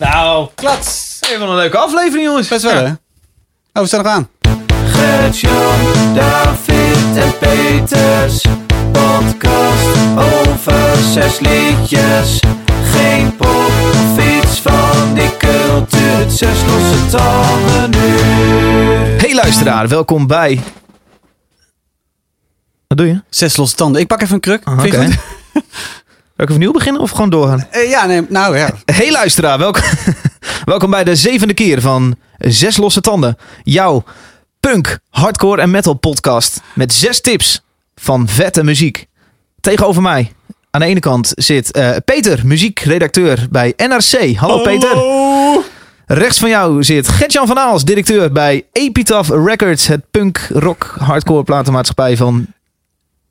Nou, klats. Even een leuke aflevering, jongens. Best wel, hè? Oh, we staan nog aan. Gert-Jan, David en Peters. Podcast over zes liedjes. Geen pop of iets van die cultuur. Zes losse tanden nu. Hey luisteraar, welkom bij... Wat doe je? Zes losse tanden. Ik pak even een kruk. Ah, oké. Wil ik opnieuw beginnen of gewoon doorgaan? Eh, ja, nee, nou ja. Hey luisteraar, welkom, welkom bij de zevende keer van Zes Losse Tanden. Jouw punk, hardcore en metal podcast met zes tips van vette muziek. Tegenover mij aan de ene kant zit eh, Peter, muziekredacteur bij NRC. Hallo Peter. Rechts van jou zit Gertjan van Aals, directeur bij Epitaph Records, het punk, rock, hardcore platenmaatschappij van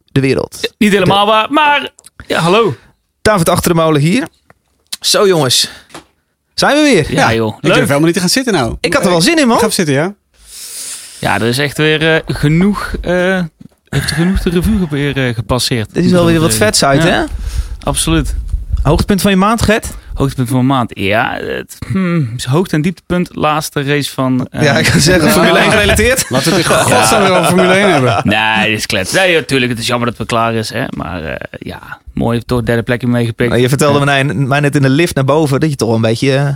de wereld. Niet helemaal waar, maar ja, hallo. David achter de molen hier. Zo jongens, zijn we weer. Ja, joh. Ik durf helemaal niet te gaan zitten nou. Ik had er wel zin in, man. Ga even zitten, ja? Ja, er is echt weer eh, genoeg, eh, heeft er genoeg de revue weer eh, gepasseerd. Dit is wel weer wat vets uit, ja, hè? Absoluut. Hoogtepunt van je maand, Gert? Hoogtepunt van de maand. Ja, het hmm, is hoogte- en dieptepunt. Laatste race van... eh, ja, ik ga zeggen. Formule 1 gerelateerd. Laten we het in godsnaam weer over Formule 1 hebben. Nee, dit is klets. Nee, natuurlijk. Het is jammer dat het klaar is. Hè? Maar eh, ja, mooi. Toch derde plekje meegepikt. Je vertelde mij, mij net in de lift naar boven dat je toch wel een beetje eh,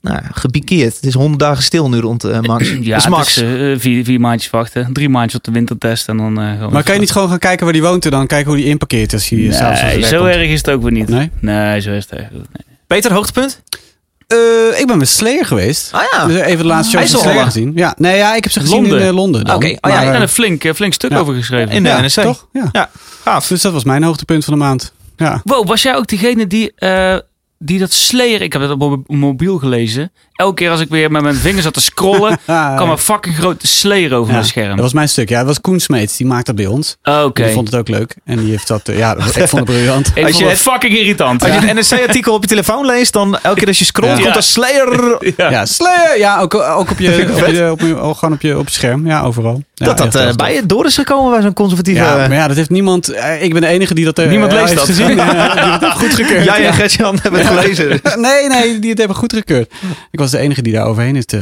nou, gepikeerd. Het is honderd dagen stil nu rond Max. Ja, is Max. het is, vier, vier maandjes wachten. Drie maandjes op de wintertest. En dan, eh, gewoon Maar kan je niet gewoon gaan kijken waar die woont en dan kijken hoe die inparkeert als hij Nee, zo komt? erg is het ook weer niet. Nee? Nee, zo is het goed. Nee. Peter, hoogtepunt? Eh, ik ben met Slayer geweest. Ah ja. Dus even de laatste show van. Slayer gezien. Ja, nee, ja, ik heb ze gezien Londen. in eh, Londen. Oké, oh ja, Ik eh, heb een flink, eh, flink stuk Ja. over geschreven. In de ja, NRC. toch? Ja. Ja, gaaf. Dus dat was mijn hoogtepunt van de maand. Ja. Wow, was jij ook degene die, eh, die dat Slayer... Ik heb dat op mobiel gelezen. Elke keer als ik weer met mijn vingers zat te scrollen... kwam een fucking grote Slayer over Ja, mijn scherm. Dat was mijn stuk. Ja, dat was Koen Smeets. Die maakt dat bij ons. Oh, Oké. Die vond het ook leuk. En die heeft dat... eh, ja, ik vond het briljant. Ik Als vond je het fucking irritant. Als je het NRC-artikel op je telefoon leest, dan elke keer als je scrolt, Ja. komt er Slayer. Ja. Ja, Slayer! Ja, ook, ook op je, op je, op je, gewoon op je, op je scherm. Ja, overal. Ja, dat dat eh, bij je door is gekomen bij zo'n conservatieve... Ja, maar ja, dat heeft niemand... eh, Ik ben de enige die dat Niemand leest heeft dat. gezien. die dat heeft goedgekeurd. Jij en Gertjan hebben het gelezen. Nee, nee, die het hebben goedgekeurd. Ik was de enige die daar overheen heeft eh,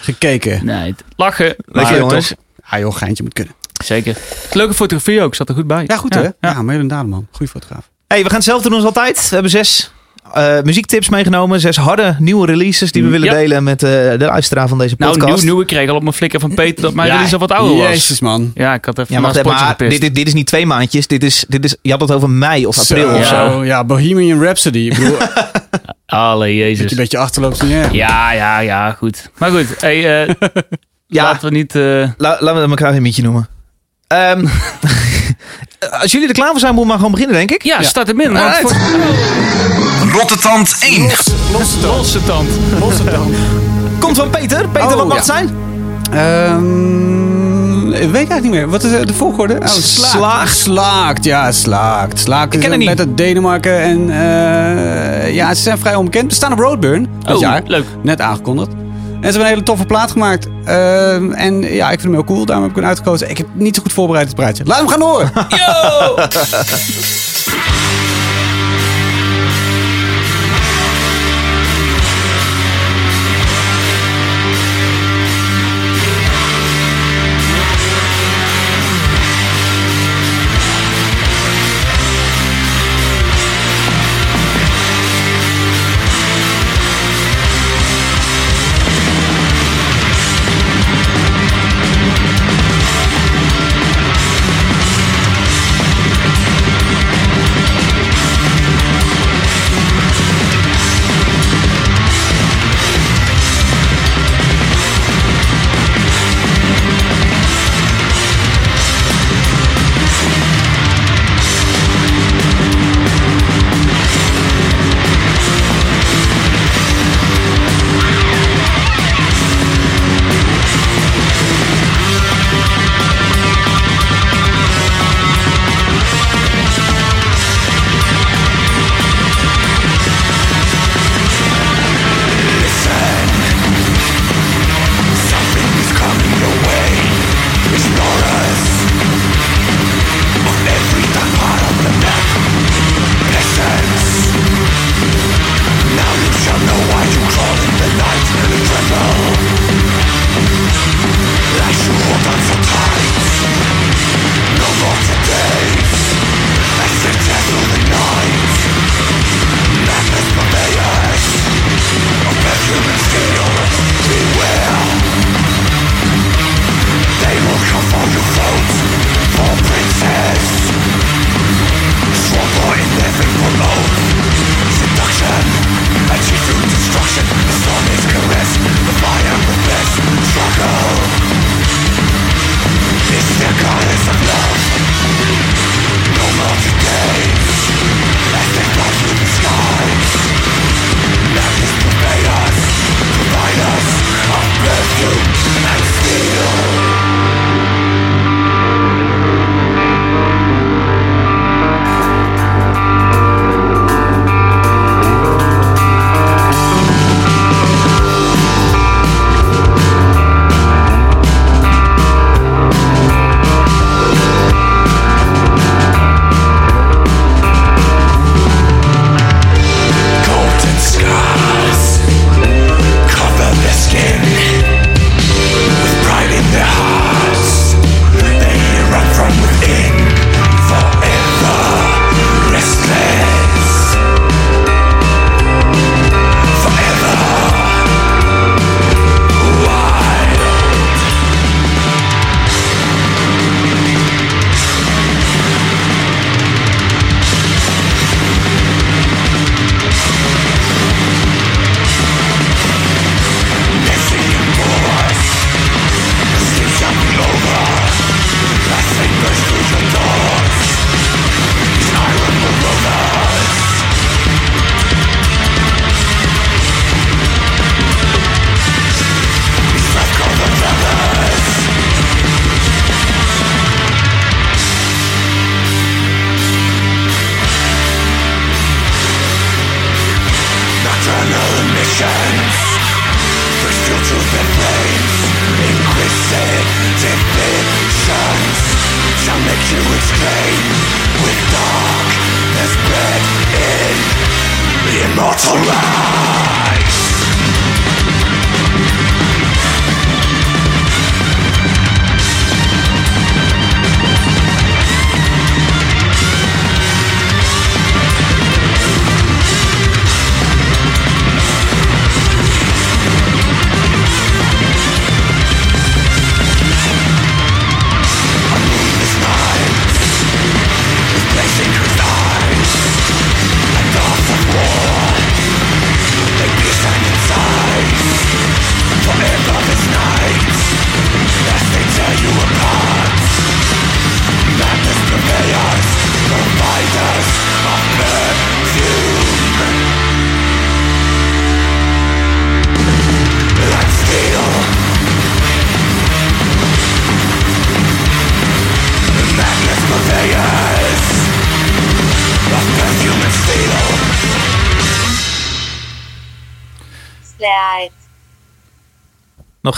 gekeken. Nee, het- lachen. Lekker Maar jongens. toch- Ah joh, geintje moet kunnen. Zeker. Leuke fotografie ook. Zat er goed bij. Ja, goed hè? Ja, Ja. maar Dademan. man. Goeie fotograaf. Hey, we gaan hetzelfde doen als altijd. We hebben zes eh, muziektips meegenomen. Zes harde nieuwe releases die we willen Ja. delen met eh, de luisteraar van deze Nou, podcast. nieuw, nieuw. Ik kreeg al op mijn flikker van Peter dat mijn Ja, release al wat ouder was. Jezus man. Ja, ik had even Ja, maar even, maar gepist. dit, dit is niet twee maandjes. Dit is, dit is, je had het over mei of april Zo, of zo. Ja, Bohemian Rhapsody. Ik bedoel, dat Alle je jezus. een beetje achterloopt. Ja, ja, ja, goed. Maar goed, hey, eh, Ja. laten we niet... eh, La, laten we elkaar een mietje noemen. Ehm, als jullie er klaar voor zijn, moeten we maar gewoon beginnen, denk ik. ja, start hem in. Alright. voor- Rottetand 1. Losse tand. Komt van Peter. Peter, Oh, wat mag ja. het zijn? Ehm, ik weet eigenlijk niet meer. Wat is eh, de volgorde? Oh, Slaakt. Slaakt, ja, slaakt. Slaakt Ik ken het met uit Denemarken. En eh, ja, ze zijn vrij onbekend. We staan op Roadburn dit Oh, jaar. leuk. Net aangekondigd. En ze hebben een hele toffe plaat gemaakt. Ehm, en ja, ik vind hem heel cool. Daarom heb ik hem uitgekozen. Ik heb niet zo goed voorbereid het praatje. Laat hem gaan horen. Yo!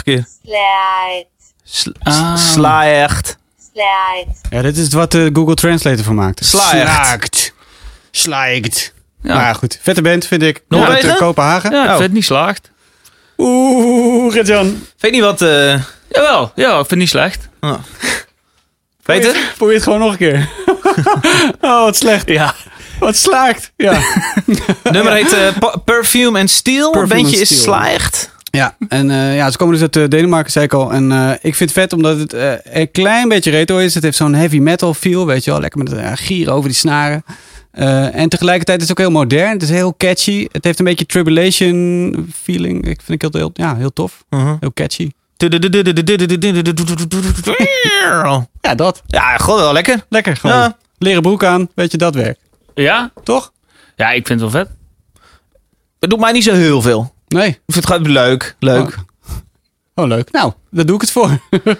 een keer. slide, Sl Ah. Ja, dit is wat de Google Translator van maakt. Slaagt. Slaagt. Slaagt. Ja. Maar ja, goed. Vette band, vind ik. Noorwegen? Uit, eh, Kopenhagen. Ja, ik Oh. vind niet slaagt. Oeh, Gert-Jan. Weet niet wat... eh Jawel, ja, ik vind het niet slecht. Peter? Probeer het gewoon nog een keer. oh, wat slecht. Ja. Wat slaagt. Ja. Nummer heet eh, Perfume and Steel. Perfume Bandje and is Steel. Slaagt. Ja, en eh, ja, ze komen dus uit eh, Denemarken, zei ik al. En eh, ik vind het vet omdat het eh, een klein beetje retro is. Het heeft zo'n heavy metal feel, weet je wel. Lekker met uh, gieren over die snaren. Eh, en tegelijkertijd is het ook heel modern. Het is heel catchy. Het heeft een beetje tribulation feeling. Ik vind het heel, heel, ja, heel tof. Mhm. Heel catchy. Ja, dat. Ja, god, wel lekker. Lekker gewoon. Ja. Leren broek aan, weet je, dat werkt. Ja? Toch? Ja, ik vind het wel vet. Het doet mij niet zo heel veel. Nee. Ik vind het gewoon leuk. Leuk. Oh, leuk. Nou, daar doe ik het voor.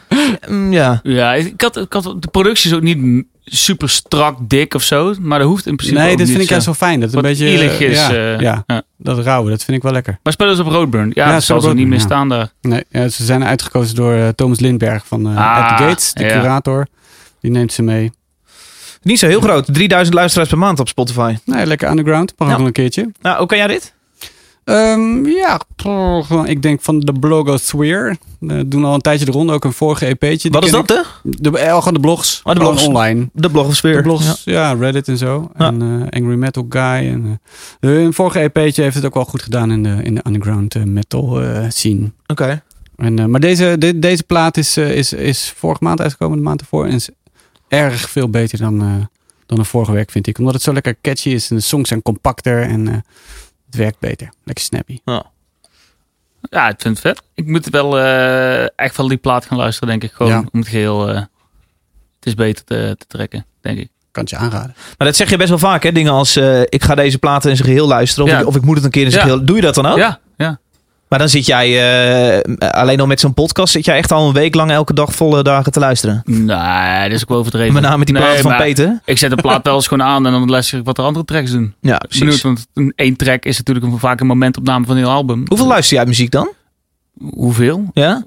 Mm, ja. Ja, ik had, ik had, de productie is ook niet super strak dik of zo. Maar dat hoeft in principe nee, ook dit vind ik juist zo. wel fijn. Dat het een beetje... ielig is, Ja, eh, ja, ja. dat rauwe, dat vind ik wel lekker. Maar spelen ze op Roadburn? Ja, Ja, dat zal ze niet meer staan daar. Nee, ja, ze zijn uitgekozen door eh, Thomas Lindberg van eh Ah, At the Gates, de ja. curator. Die neemt ze mee. Niet zo heel groot. 3000 luisteraars per maand op Spotify. Nee, lekker underground. Mag Ja. ook wel een keertje. Nou, hoe kan jij dit? Ehm, ja, ik denk van de blogosphere. We doen al een tijdje de ronde, ook een vorige EP'tje. Wat is dat, hè? De, eh, gewoon de blogs. Oh, de blogs. online. De blogosfeer. De blogs, ja. Reddit en zo. Ja. En eh, Angry Metal Guy. En, eh, een vorige EP'tje heeft het ook wel goed gedaan in de, in de underground eh, metal eh, scene. Oké. En, eh, maar deze, de- deze plaat is, eh, is, is vorige maand uitgekomen, de maand ervoor. En is erg veel beter dan, eh, dan de vorige werk, vind ik. Omdat het zo lekker catchy is. En de songs zijn compacter. En eh, het werkt beter. Lekker snappy. Ja, ik vind het vet. Ik moet wel eh, echt wel die plaat gaan luisteren, denk ik. Gewoon Ja. om het geheel... eh, het is beter te, te trekken, denk ik. Kan het je aanraden. Maar dat zeg je best wel vaak, hè? Dingen als, eh, ik ga deze platen in zijn geheel luisteren. Of, Ja. ik, of ik moet het een keer in zijn Ja. geheel... Doe je dat dan ook? Ja, ja. Maar dan zit jij eh, alleen al met zo'n podcast... zit jij echt al een week lang elke dag volle dagen te luisteren. Nee, dat is ook wel overdreven. Met name met die Nee, platen van Peter. Ik zet de plaat wel eens gewoon aan en dan luister ik wat de andere tracks doen. Ja, Benieuwd, want een één track is natuurlijk een, vaak een momentopname van een heel album. Hoeveel luister jij muziek dan? Hoeveel? Ja?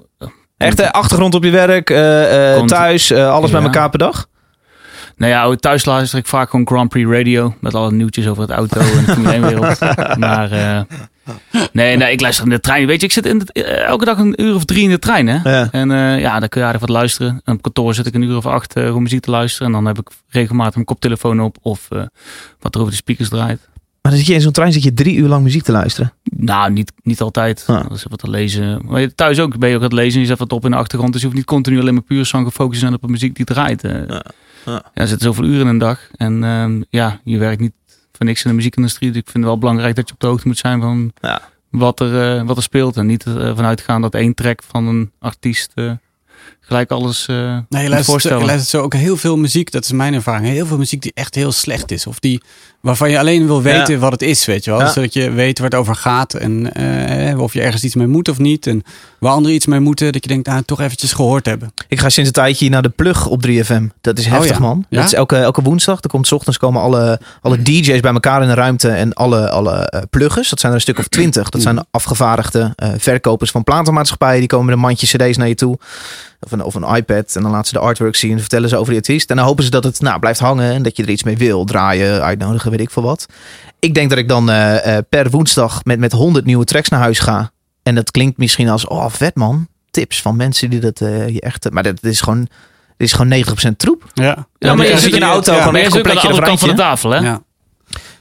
Echt eh, achtergrond op je werk, eh, eh, thuis, eh, alles bij elkaar per dag? Nou ja, thuis luister ik vaak gewoon Grand Prix Radio. Met alle nieuwtjes over het auto en de Formule 1 wereld. Maar eh, nee, nee, ik luister in de trein. Weet je, ik zit in de, eh, elke dag een uur of drie in de trein. Hè? Ja. En eh, ja, dan kun je aardig wat luisteren. En op kantoor zit ik een uur of acht eh, gewoon muziek te luisteren. En dan heb ik regelmatig mijn koptelefoon op. Of wat er over de speakers draait. Maar dan zit je in zo'n trein zit je drie uur lang muziek te luisteren. Nou, niet, niet altijd. Ah. Dat is wat te lezen. Maar je- thuis ook ben je ook aan het lezen. Je zet wat op in de achtergrond. Dus je hoeft niet continu alleen maar puur zang gefocust zijn op de muziek die draait. Ja. Ja. Ja, er zitten zoveel uren in een dag. En ehm, ja, je werkt niet voor niks in de muziekindustrie. Dus ik vind het wel belangrijk dat je op de hoogte moet zijn van Ja. wat, er, eh, wat er speelt. En niet eh, vanuit gaan dat één track van een artiest eh, gelijk alles eh Nee, je luistert, zo, voorstellen. je luistert zo ook heel veel muziek, dat is mijn ervaring. Heel veel muziek die echt heel slecht is. Of die waarvan je alleen wil weten Ja. wat het is, weet je wel. Ja. Zodat je weet waar het over gaat en eh, of je ergens iets mee moet of niet. En waar anderen iets mee moeten, dat je denkt, nou, toch eventjes gehoord hebben. Ik ga sinds een tijdje naar de plug op 3FM. Dat is heftig, Oh ja. man. Ja? Dat is elke, elke woensdag. Er komt 's ochtends komen alle, alle DJ's bij elkaar in de ruimte. En alle, alle eh, pluggers. Dat zijn er een stuk of twintig. Dat zijn afgevaardigde eh, verkopers van platenmaatschappijen. Die komen met een mandje cd's naar je toe. Of een, of een iPad. En dan laten ze de artwork zien. En vertellen ze over die artiest. En dan hopen ze dat het nou, blijft hangen. En dat je er iets mee wil. Draaien, uitnodigen, weet ik veel wat. Ik denk dat ik dan eh, eh, per woensdag met, met 100 nieuwe tracks naar huis ga. En dat klinkt misschien als, oh vet man. Tips van mensen die dat eh, je echt... Maar dat is gewoon... Dit is gewoon 90% troep. Ja, Ja, maar dan je zit je in de auto ja, gewoon echt zit ook aan de andere de kant van de tafel, hè? ja.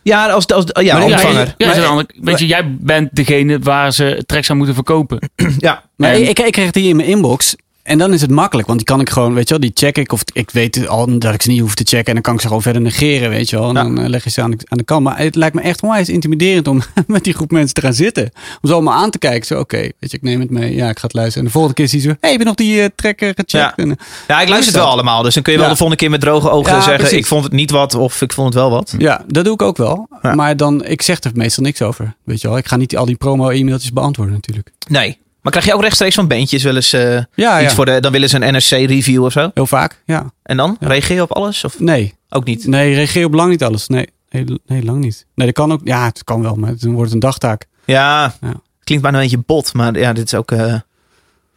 Ja, als, als, ja, Maar ontvanger. Ja, Maar- ja, weet je, jij bent degene waar ze tracks aan moeten verkopen. Ja, Maar En- ik, ik kreeg die in mijn inbox. En dan is het makkelijk, want die kan ik gewoon, weet je wel, die check ik. Of ik weet al dat ik ze niet hoef te checken. En dan kan ik ze gewoon verder negeren, weet je wel. En Ja. dan eh, leg je ze aan de, aan de kant. Maar het lijkt me echt onwijs intimiderend om met die groep mensen te gaan zitten. Om ze allemaal aan te kijken. Zo, oké, weet je, ik neem het mee. Ja, ik ga het luisteren. En de volgende keer zie je zo, hey, heb je nog die track eh, gecheckt? Ja. En, eh, ja, ik luister het wel allemaal. Dus dan kun je wel Ja. de volgende keer met droge ogen zeggen... precies. ik vond het niet wat of ik vond het wel wat. ja, dat doe ik ook wel. Maar dan, ik zeg er meestal niks over. Weet je wel, ik ga niet al die promo-e-mailtjes beantwoorden natuurlijk. Nee. Maar krijg je ook rechtstreeks van bandjes wel eens eh, Ja, ja. iets voor de... Dan willen ze een NRC-review of zo. Heel vaak, ja. En dan? Ja. Reageer je op alles? Of Nee, ook niet? Nee, reageer op lang niet alles. Nee, nee, nee, lang niet. Nee, dat kan ook. Ja, het kan wel, maar dan wordt het een dagtaak. Ja, Ja. klinkt bijna een beetje bot. Maar ja, dit is ook... eh,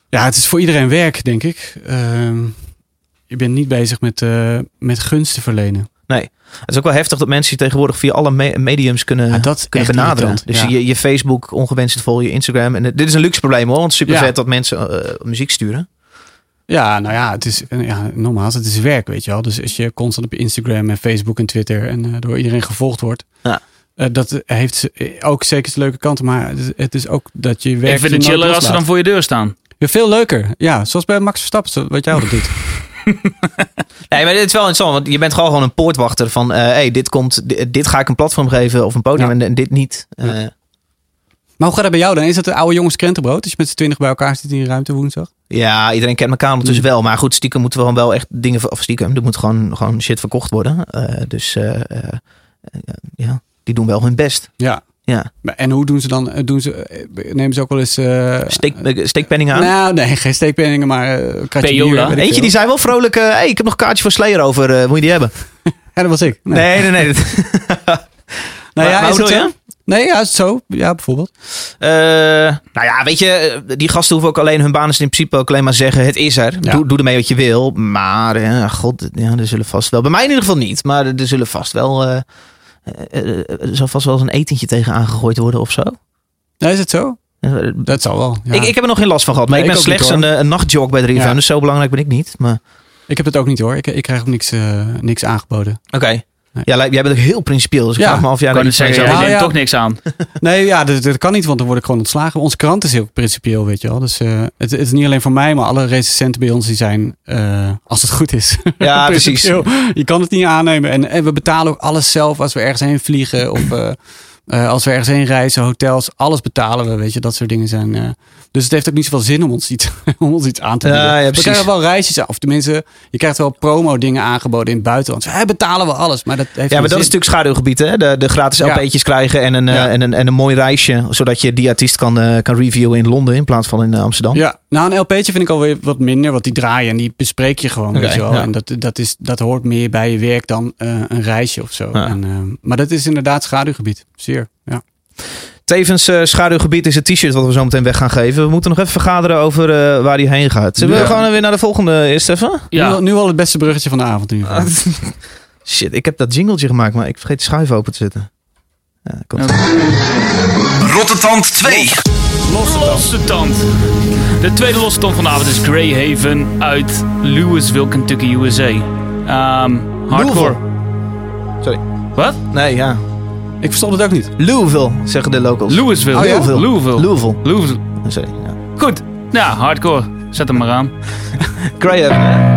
Ja, het is voor iedereen werk, denk ik. Ehm, je bent niet bezig met, eh, met gunsten verlenen. Het is ook wel heftig dat mensen je tegenwoordig via alle me- mediums kunnen, Ja, dat is kunnen benaderen. irritant, Dus ja. je, je Facebook ongewenst vol, je Instagram. En dit is een luxe probleem hoor. Want super Ja. vet dat mensen eh, muziek sturen. Ja, nou ja, het is eh, ja, nogmaals, het is werk, weet je wel. Dus als je constant op Instagram en Facebook en Twitter en eh, door iedereen gevolgd wordt. Ja. eh, dat heeft ook zeker zijn leuke kanten, maar het is, het is ook dat je werk. Ik vind je het nooit chiller als ze dan voor je deur staan. Ja, veel leuker. Ja, zoals bij Max Verstappen, wat jij altijd doet. Nee, maar dit is wel interessant. Want je bent gewoon gewoon een poortwachter van... eh hey, dit, komt, dit, dit ga ik een platform geven of een podium Ja. en, en dit niet. Maar hoe gaat dat bij jou dan? Is dat de oude jongens krentenbrood? Als je met z'n twintig bij elkaar zit in die ruimte woensdag? Ja, iedereen kent elkaar ondertussen Mm. wel. Maar goed, stiekem moeten we gewoon wel echt dingen... Of stiekem, er moet gewoon, gewoon shit verkocht worden. Eh, dus eh, ja, die doen wel hun best. Ja. Ja. Maar- En hoe doen ze dan? Eh, Doen ze, eh, nemen ze ook wel eens... eh, Steek, eh, steekpenning aan. Nou, nee, geen steekpenningen, maar uh. Eentje die zei wel vrolijk... eh, hey, ik heb nog een kaartje voor Slayer over. moet je die hebben? Ja, dat was ik. Nee, nee, nee. Nou ja, maar is het zo? Nee, ja, is het zo? Ja, bijvoorbeeld. Eh, nou ja, weet je, die gasten hoeven ook alleen hun baan is in principe ook alleen maar zeggen: het is er. Ja. Doe, doe ermee wat je wil. Maar ja, god, ja, er zullen vast wel, bij mij in ieder geval niet, maar er zullen vast wel, er zal vast wel eens een etentje tegen aangegooid worden of zo. Is het zo? Eh, Dat zal wel. Ja. Ik, ik heb er nog geen last van gehad, maar Nee, ik ben ik ook niet, slechts een, eh, een nachtjog bij de Ja. dus zo belangrijk ben ik niet. Maar Ik heb het ook niet hoor. Ik, ik krijg ook niks, eh, niks aangeboden. oké. Ja, jij bent ook heel principieel, dus ik Ja. vraag me af of jij Ik daar kan zeggen, jij neemt ja. toch niks aan. Nee, ja, dat, dat kan niet, want dan word ik gewoon ontslagen. Onze krant is heel principieel, weet je wel. Dus eh, het, het is niet alleen voor mij, maar alle recensenten bij ons die zijn, eh, als het goed is. Ja, precies. Je kan het niet aannemen. En, en we betalen ook alles zelf als we ergens heen vliegen of eh, eh, als we ergens heen reizen, hotels, alles betalen we, weet je. Dat soort dingen zijn. eh, dus het heeft ook niet zoveel zin om ons iets, om ons iets aan te Ja, bieden. ja, we precies. krijgen wel reisjes. Of tenminste, je krijgt wel promo dingen aangeboden in het buitenland. Wij betalen we alles, maar dat heeft Ja, maar dat is natuurlijk schaduwgebied, hè? De, de gratis Ja. LP'tjes krijgen en een, eh, Ja. en, een, en een mooi reisje, zodat je die artiest kan, kan reviewen in Londen in plaats van in Amsterdam. Ja, nou een LP'tje vind ik alweer wat minder, want die draaien en die bespreek je gewoon, weet je wel. ja. En dat, dat, is, dat hoort meer bij je werk dan een reisje of zo. Ja. En, maar dat is inderdaad schaduwgebied, zeer. Ja. Tevens eh, schaduwgebied is het t-shirt wat we zo meteen weg gaan geven. We moeten nog even vergaderen over eh, waar die heen gaat. Zullen we Ja. gewoon weer naar de volgende eerst even? Nu, Ja, al- nu al het beste bruggetje van de avond. Shit, ik heb dat jingletje gemaakt, maar ik vergeet de schuif open te zetten. Ja, komt Rottetand 2. losse tand. De tweede losse tand vanavond is Greyhaven uit Louisville, Kentucky, USA. Ehm hardcore. Sorry. Wat? Nee, ja. Ik verstond het ook niet. Louisville, zeggen de locals. Louisville. Oh, ja? Louisville. Louisville. Louisville. Louisville. Sorry. Ja. Goed. Ja, hardcore. Zet hem maar aan. Graham.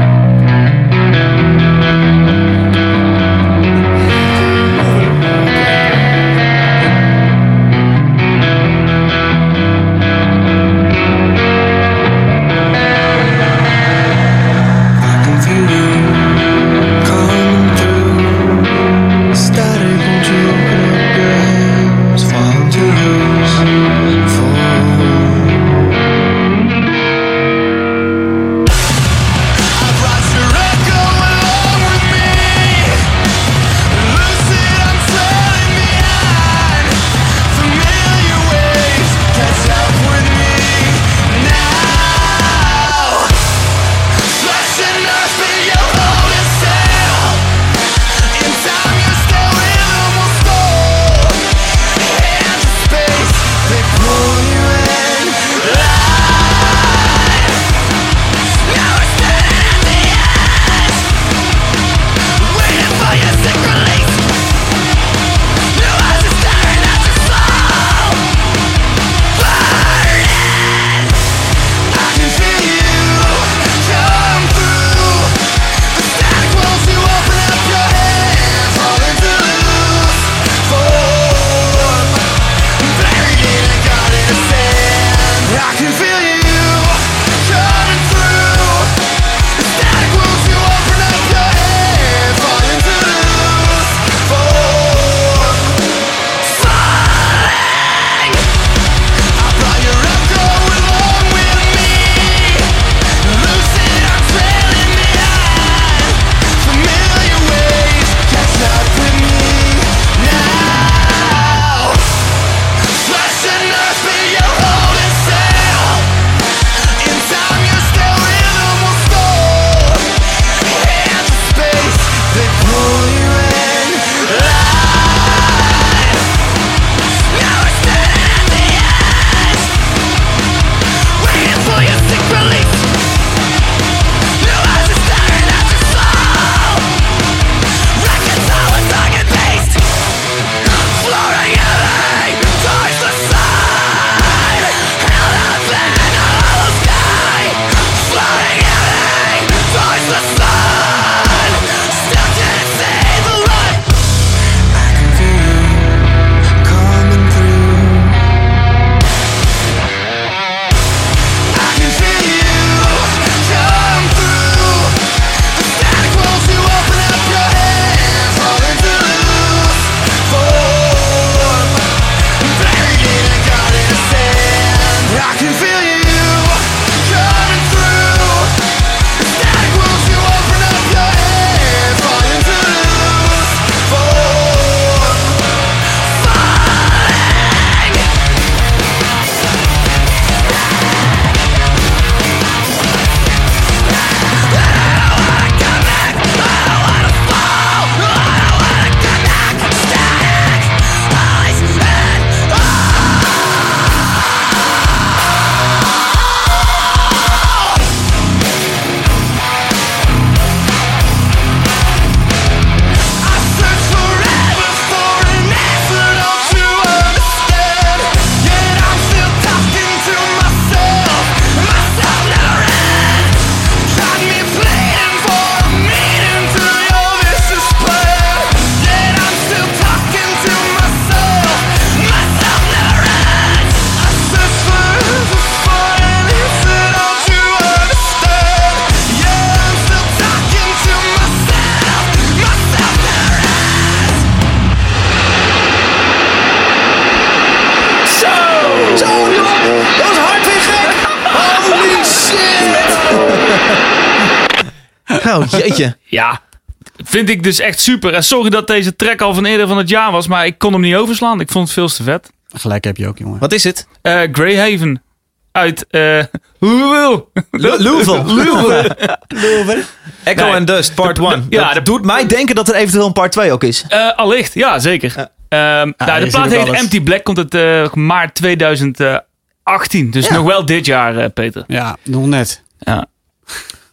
Oh, jeetje. Ja, vind ik dus echt super. En sorry dat deze track al van eerder van het jaar was, maar ik kon hem niet overslaan. Ik vond het veel te vet. Gelijk heb je ook, jongen. Wat is het? Eh Greyhaven uit eh Louisville. Louisville. Echo Nee. and Dust, part 1. ja, dat de- doet mij denken dat er eventueel een part 2 ook is. Eh, allicht, ja, zeker. Ehm, nou, de plaat heet alles. Empty Black, komt het eh, maart 2018. Dus Ja. nog wel dit jaar, Peter. Ja, nog net. Ja.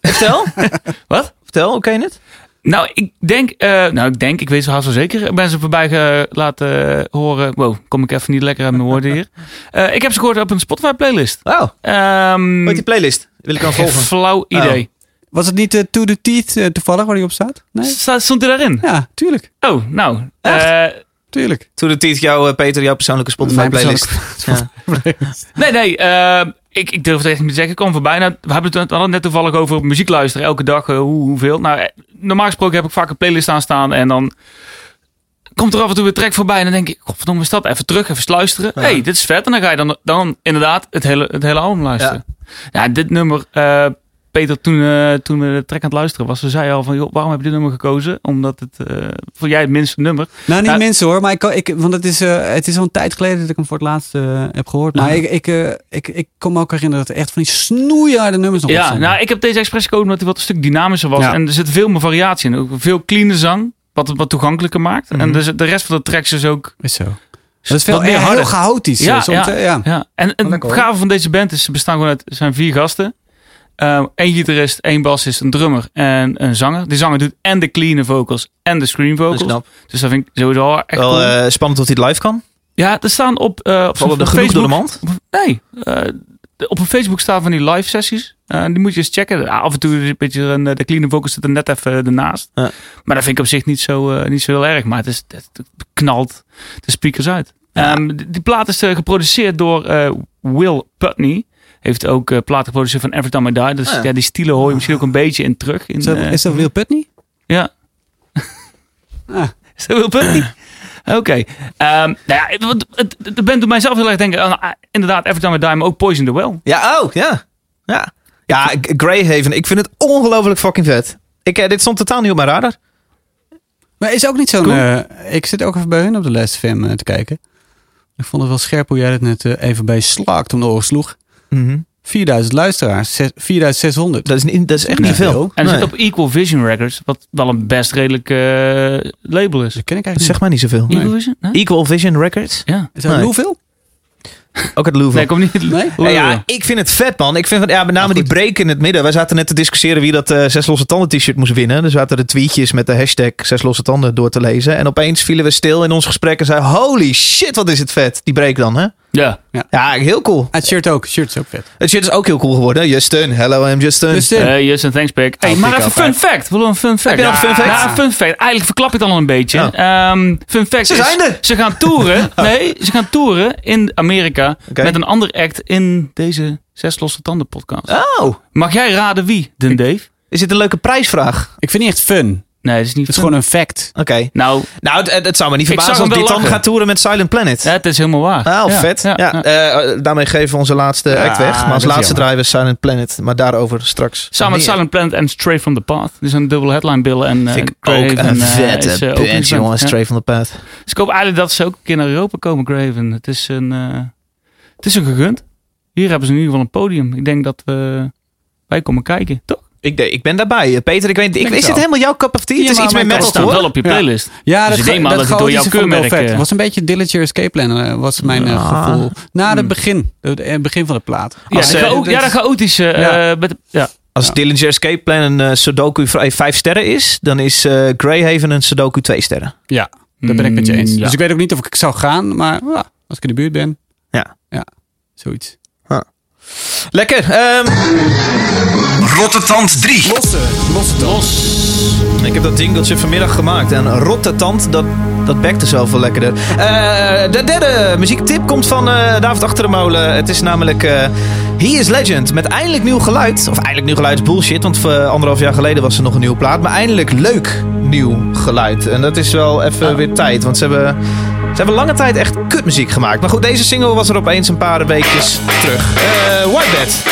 Vertel. Wat? Vertel, oké net? Nou, ik denk, eh, nou, ik denk, ik weet zo haast wel zeker. Ik ben ze voorbij ge- laten horen. Wow, kom ik even niet lekker uit mijn woorden hier. Eh, ik heb ze gehoord op een Spotify playlist. Oh, Ehm wat die playlist? Wil ik dan volgen? flauw idee. Was het niet eh, To The Teeth eh, toevallig waar die op staat? Nee? Staat, stond hij daarin? Ja, tuurlijk. Oh, nou. Echt? eh, Tuurlijk. To the Teeth, jouw, eh, Peter, jouw persoonlijke Spotify playlist. Ja. nee, nee. Ik, ik durf het echt niet te zeggen. Ik kom voorbij. Nou, we hebben het het net toevallig over muziek luisteren. Elke dag, eh, hoe, hoeveel. Nou, eh, normaal gesproken heb ik vaak een playlist aanstaan. En dan komt er af en toe weer track voorbij. En dan denk ik, godverdomme, is dat? Even terug, even luisteren. Ja. hey, dit is vet. En dan ga je dan, dan inderdaad het hele, het hele album luisteren. Ja, dit nummer... eh, Peter, toen, eh, toen we de track aan het luisteren was, ze zei al van, joh, waarom heb je dit nummer gekozen? Omdat het, eh voor jij het minste nummer. Nou, niet Nou, mensen hoor, maar ik, kan- ik, want het is, eh, het is al een tijd geleden dat ik hem voor het laatst heb gehoord. Maar ik, ik, ik, ik kon me ook herinneren dat er echt van die snoeiharde nummers nog op Ja, nou, ik heb deze expres gekozen omdat hij wat een stuk dynamischer was. Ja. En er zit veel meer variatie in. Ook veel clean zang, wat het wat toegankelijker maakt. En dus de rest van de tracks is ook Is zo. Dat is veel meer heel chaotisch. Ja, soms, ja. ja. Ja, en het hoor. gave van deze band is, ze bestaan gewoon uit, zijn vier gasten. Eén gitarist, één bassist, een drummer en een zanger. Die zanger doet en de clean vocals en de scream Dat vocals. Dus dat vind ik sowieso echt Wel cool. eh, spannend of hij het live kan. ja, er staan op, eh op door de Facebook... mand? Nee, de- op een Facebook staan van die live sessies. Die moet je eens checken. Af en toe is een beetje een, de clean vocals zitten net even ernaast. Ja. Maar dat vind ik op zich niet zo, niet zo heel erg. Maar het, is, het knalt de speakers uit. Ja. Ehm, die, plaat is geproduceerd door Will Putney. Heeft ook eh platen geproduceerd van Every Time I Die. Dus Ah, ja. ja. die stijlen hoor je misschien ook een beetje in terug. In, Is, dat, eh, is dat Will Putney? ja. Ah. Is dat Will Putney? Oké. Ehm, nou ja, het, het, de band doet mij zelf heel erg denken aan ah, inderdaad Every Time I Die, maar ook Poison the Well. Ja, oh, ja. Ja, ja Greyhaven. Ik vind het ongelooflijk fucking vet. Ik, eh, dit stond totaal niet op mijn radar. Maar is ook niet zo'n... Cool. eh, ik zit ook even bij hun op de Last eh, te kijken. Ik vond het wel scherp hoe jij het net even bij Slaakt om de oren sloeg. 4000 luisteraars, zes- 4600. Dat is, niet, dat is echt Nee. niet veel. En er Nee. zit op Equal Vision Records, wat wel een best redelijk eh, label is. Dat ken ik Dat eigenlijk zegt mij niet zoveel. Nee. Equal Vision? Nee? Equal Vision Records. Ja. Is dat Nee. hoeveel? Ook het Louvre. Nee, kom niet. Nee? Ja, ja, ik vind het vet, man. Ik vind van, ja, met name die break in het midden. Wij zaten net te discussiëren wie dat eh, Zes Losse Tanden t-shirt moest winnen. Er zaten de tweetjes met de hashtag Zes Losse Tanden door te lezen. En opeens vielen we stil in ons gesprek en zeiden... Holy shit, wat is het vet. Die break dan, hè? Ja. Ja, heel cool. Het shirt ook. Het shirt is ook vet. Het shirt is ook heel cool geworden. Justin. Hello, I'm Justin. Eh, yes, en thanks, Pik. Hey, maar pick even fun fact. Wil een fun fact? Heb je nog een fun fact? Ja, fun fact. Eigenlijk verklap je het al een beetje. Oh. Ehm, fun fact Ze is, zijn er. Ze gaan toeren. nee, ze gaan toeren in Amerika met een ander act in deze Zes Losse Tanden podcast. Oh, Mag jij raden wie, Den Dave? is dit een leuke prijsvraag? Ik vind het echt fun. Nee, dat is niet Het is gewoon een fact. Oké. Nou, Nou, het, het zou me niet Ik verbazen zag als dit dan gaat toeren met Silent Planet. ja, het is helemaal waar. Nou, Ja, vet. Ja, ja, ja. eh, daarmee geven we onze laatste Ja, act weg. Maar als laatste draaien we Silent Planet. Maar daarover straks. Samen met. Silent Planet en Stray from the Path. Dus een dubbele headline billen. En, eh, Vind ik ook een eh, vette is, band, openingsband. jongen. Ja. Stray from the Path. Dus ik hoop eigenlijk dat ze ook een keer naar Europa komen, Graven. Het is een, eh, het is een gegund. Hier hebben ze in ieder geval een podium. Ik denk dat we wij komen kijken, toch? Ik, ik ben daarbij. Eh, Peter, ik weet ik, is het dit helemaal jouw cup of tea? Ja, het is iets meer metal, staat wel op je playlist. Ja, Dus dat, ik denk maar dat dat het door jouw keurmerk, was een beetje Dillinger Escape Plan eh, was mijn eh, Ah. gevoel. Na het Hmm. begin. Het begin van de plaat. Ja, Als, de eh, chao- ja, de chaotische. eh, Ja. met, ja. Als Ja. Dillinger Escape Plan een Sudoku 5 sterren is, dan is eh, Greyhaven een Sudoku 2 sterren. Ja, dat ben ik met je eens. Mm, ja. Dus ik weet ook niet of ik zou gaan, maar ja, als ik in de buurt ben. Ja. Ja, zoiets. Lekker. Ehm, Rottetand 3. Losse, losse Los. ik heb dat jingletje vanmiddag gemaakt. En rotte tand, dat, dat bekte zoveel lekkerder. Eh, de derde muziektip komt van eh, David Achter de Molen. Het is namelijk eh He is Legend. Met eindelijk nieuw geluid. Of eindelijk nieuw geluid is bullshit. Want anderhalf jaar geleden was er nog een nieuwe plaat. Maar eindelijk leuk nieuw geluid. En dat is wel even weer tijd. Want ze hebben... Ze hebben lange tijd echt kutmuziek gemaakt. Maar goed, deze single was er opeens een paar weekjes terug. Eh Whitebed.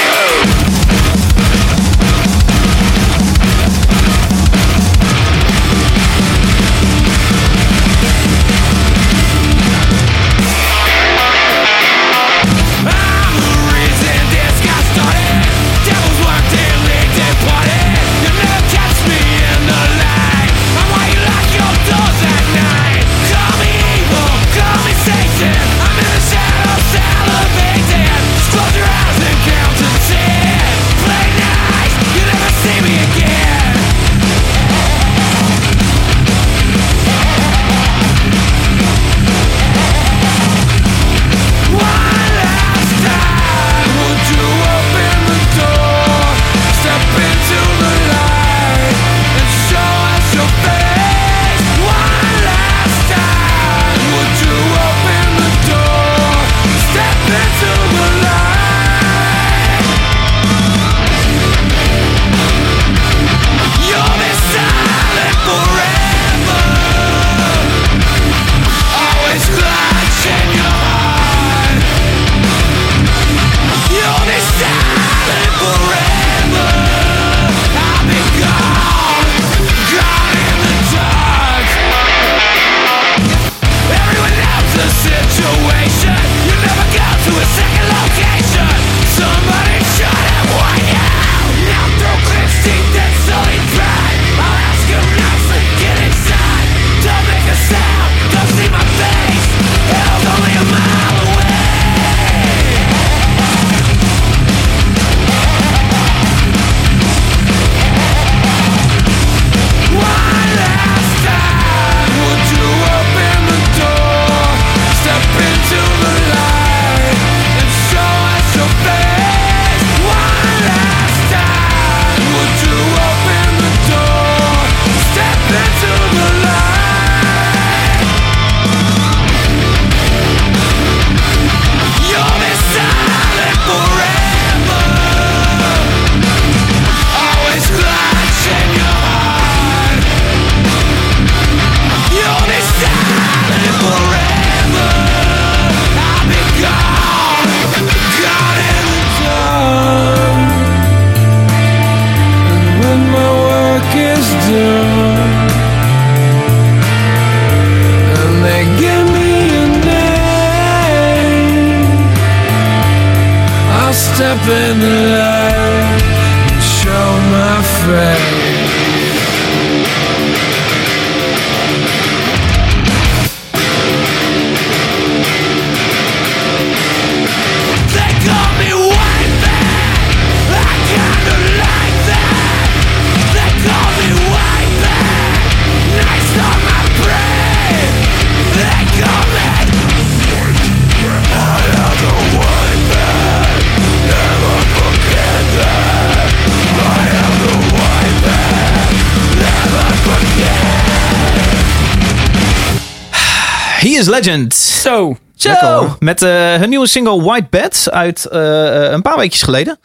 Legend. Zo. Zo, met eh, hun nieuwe single White Bed uit eh, eh, een paar weekjes geleden.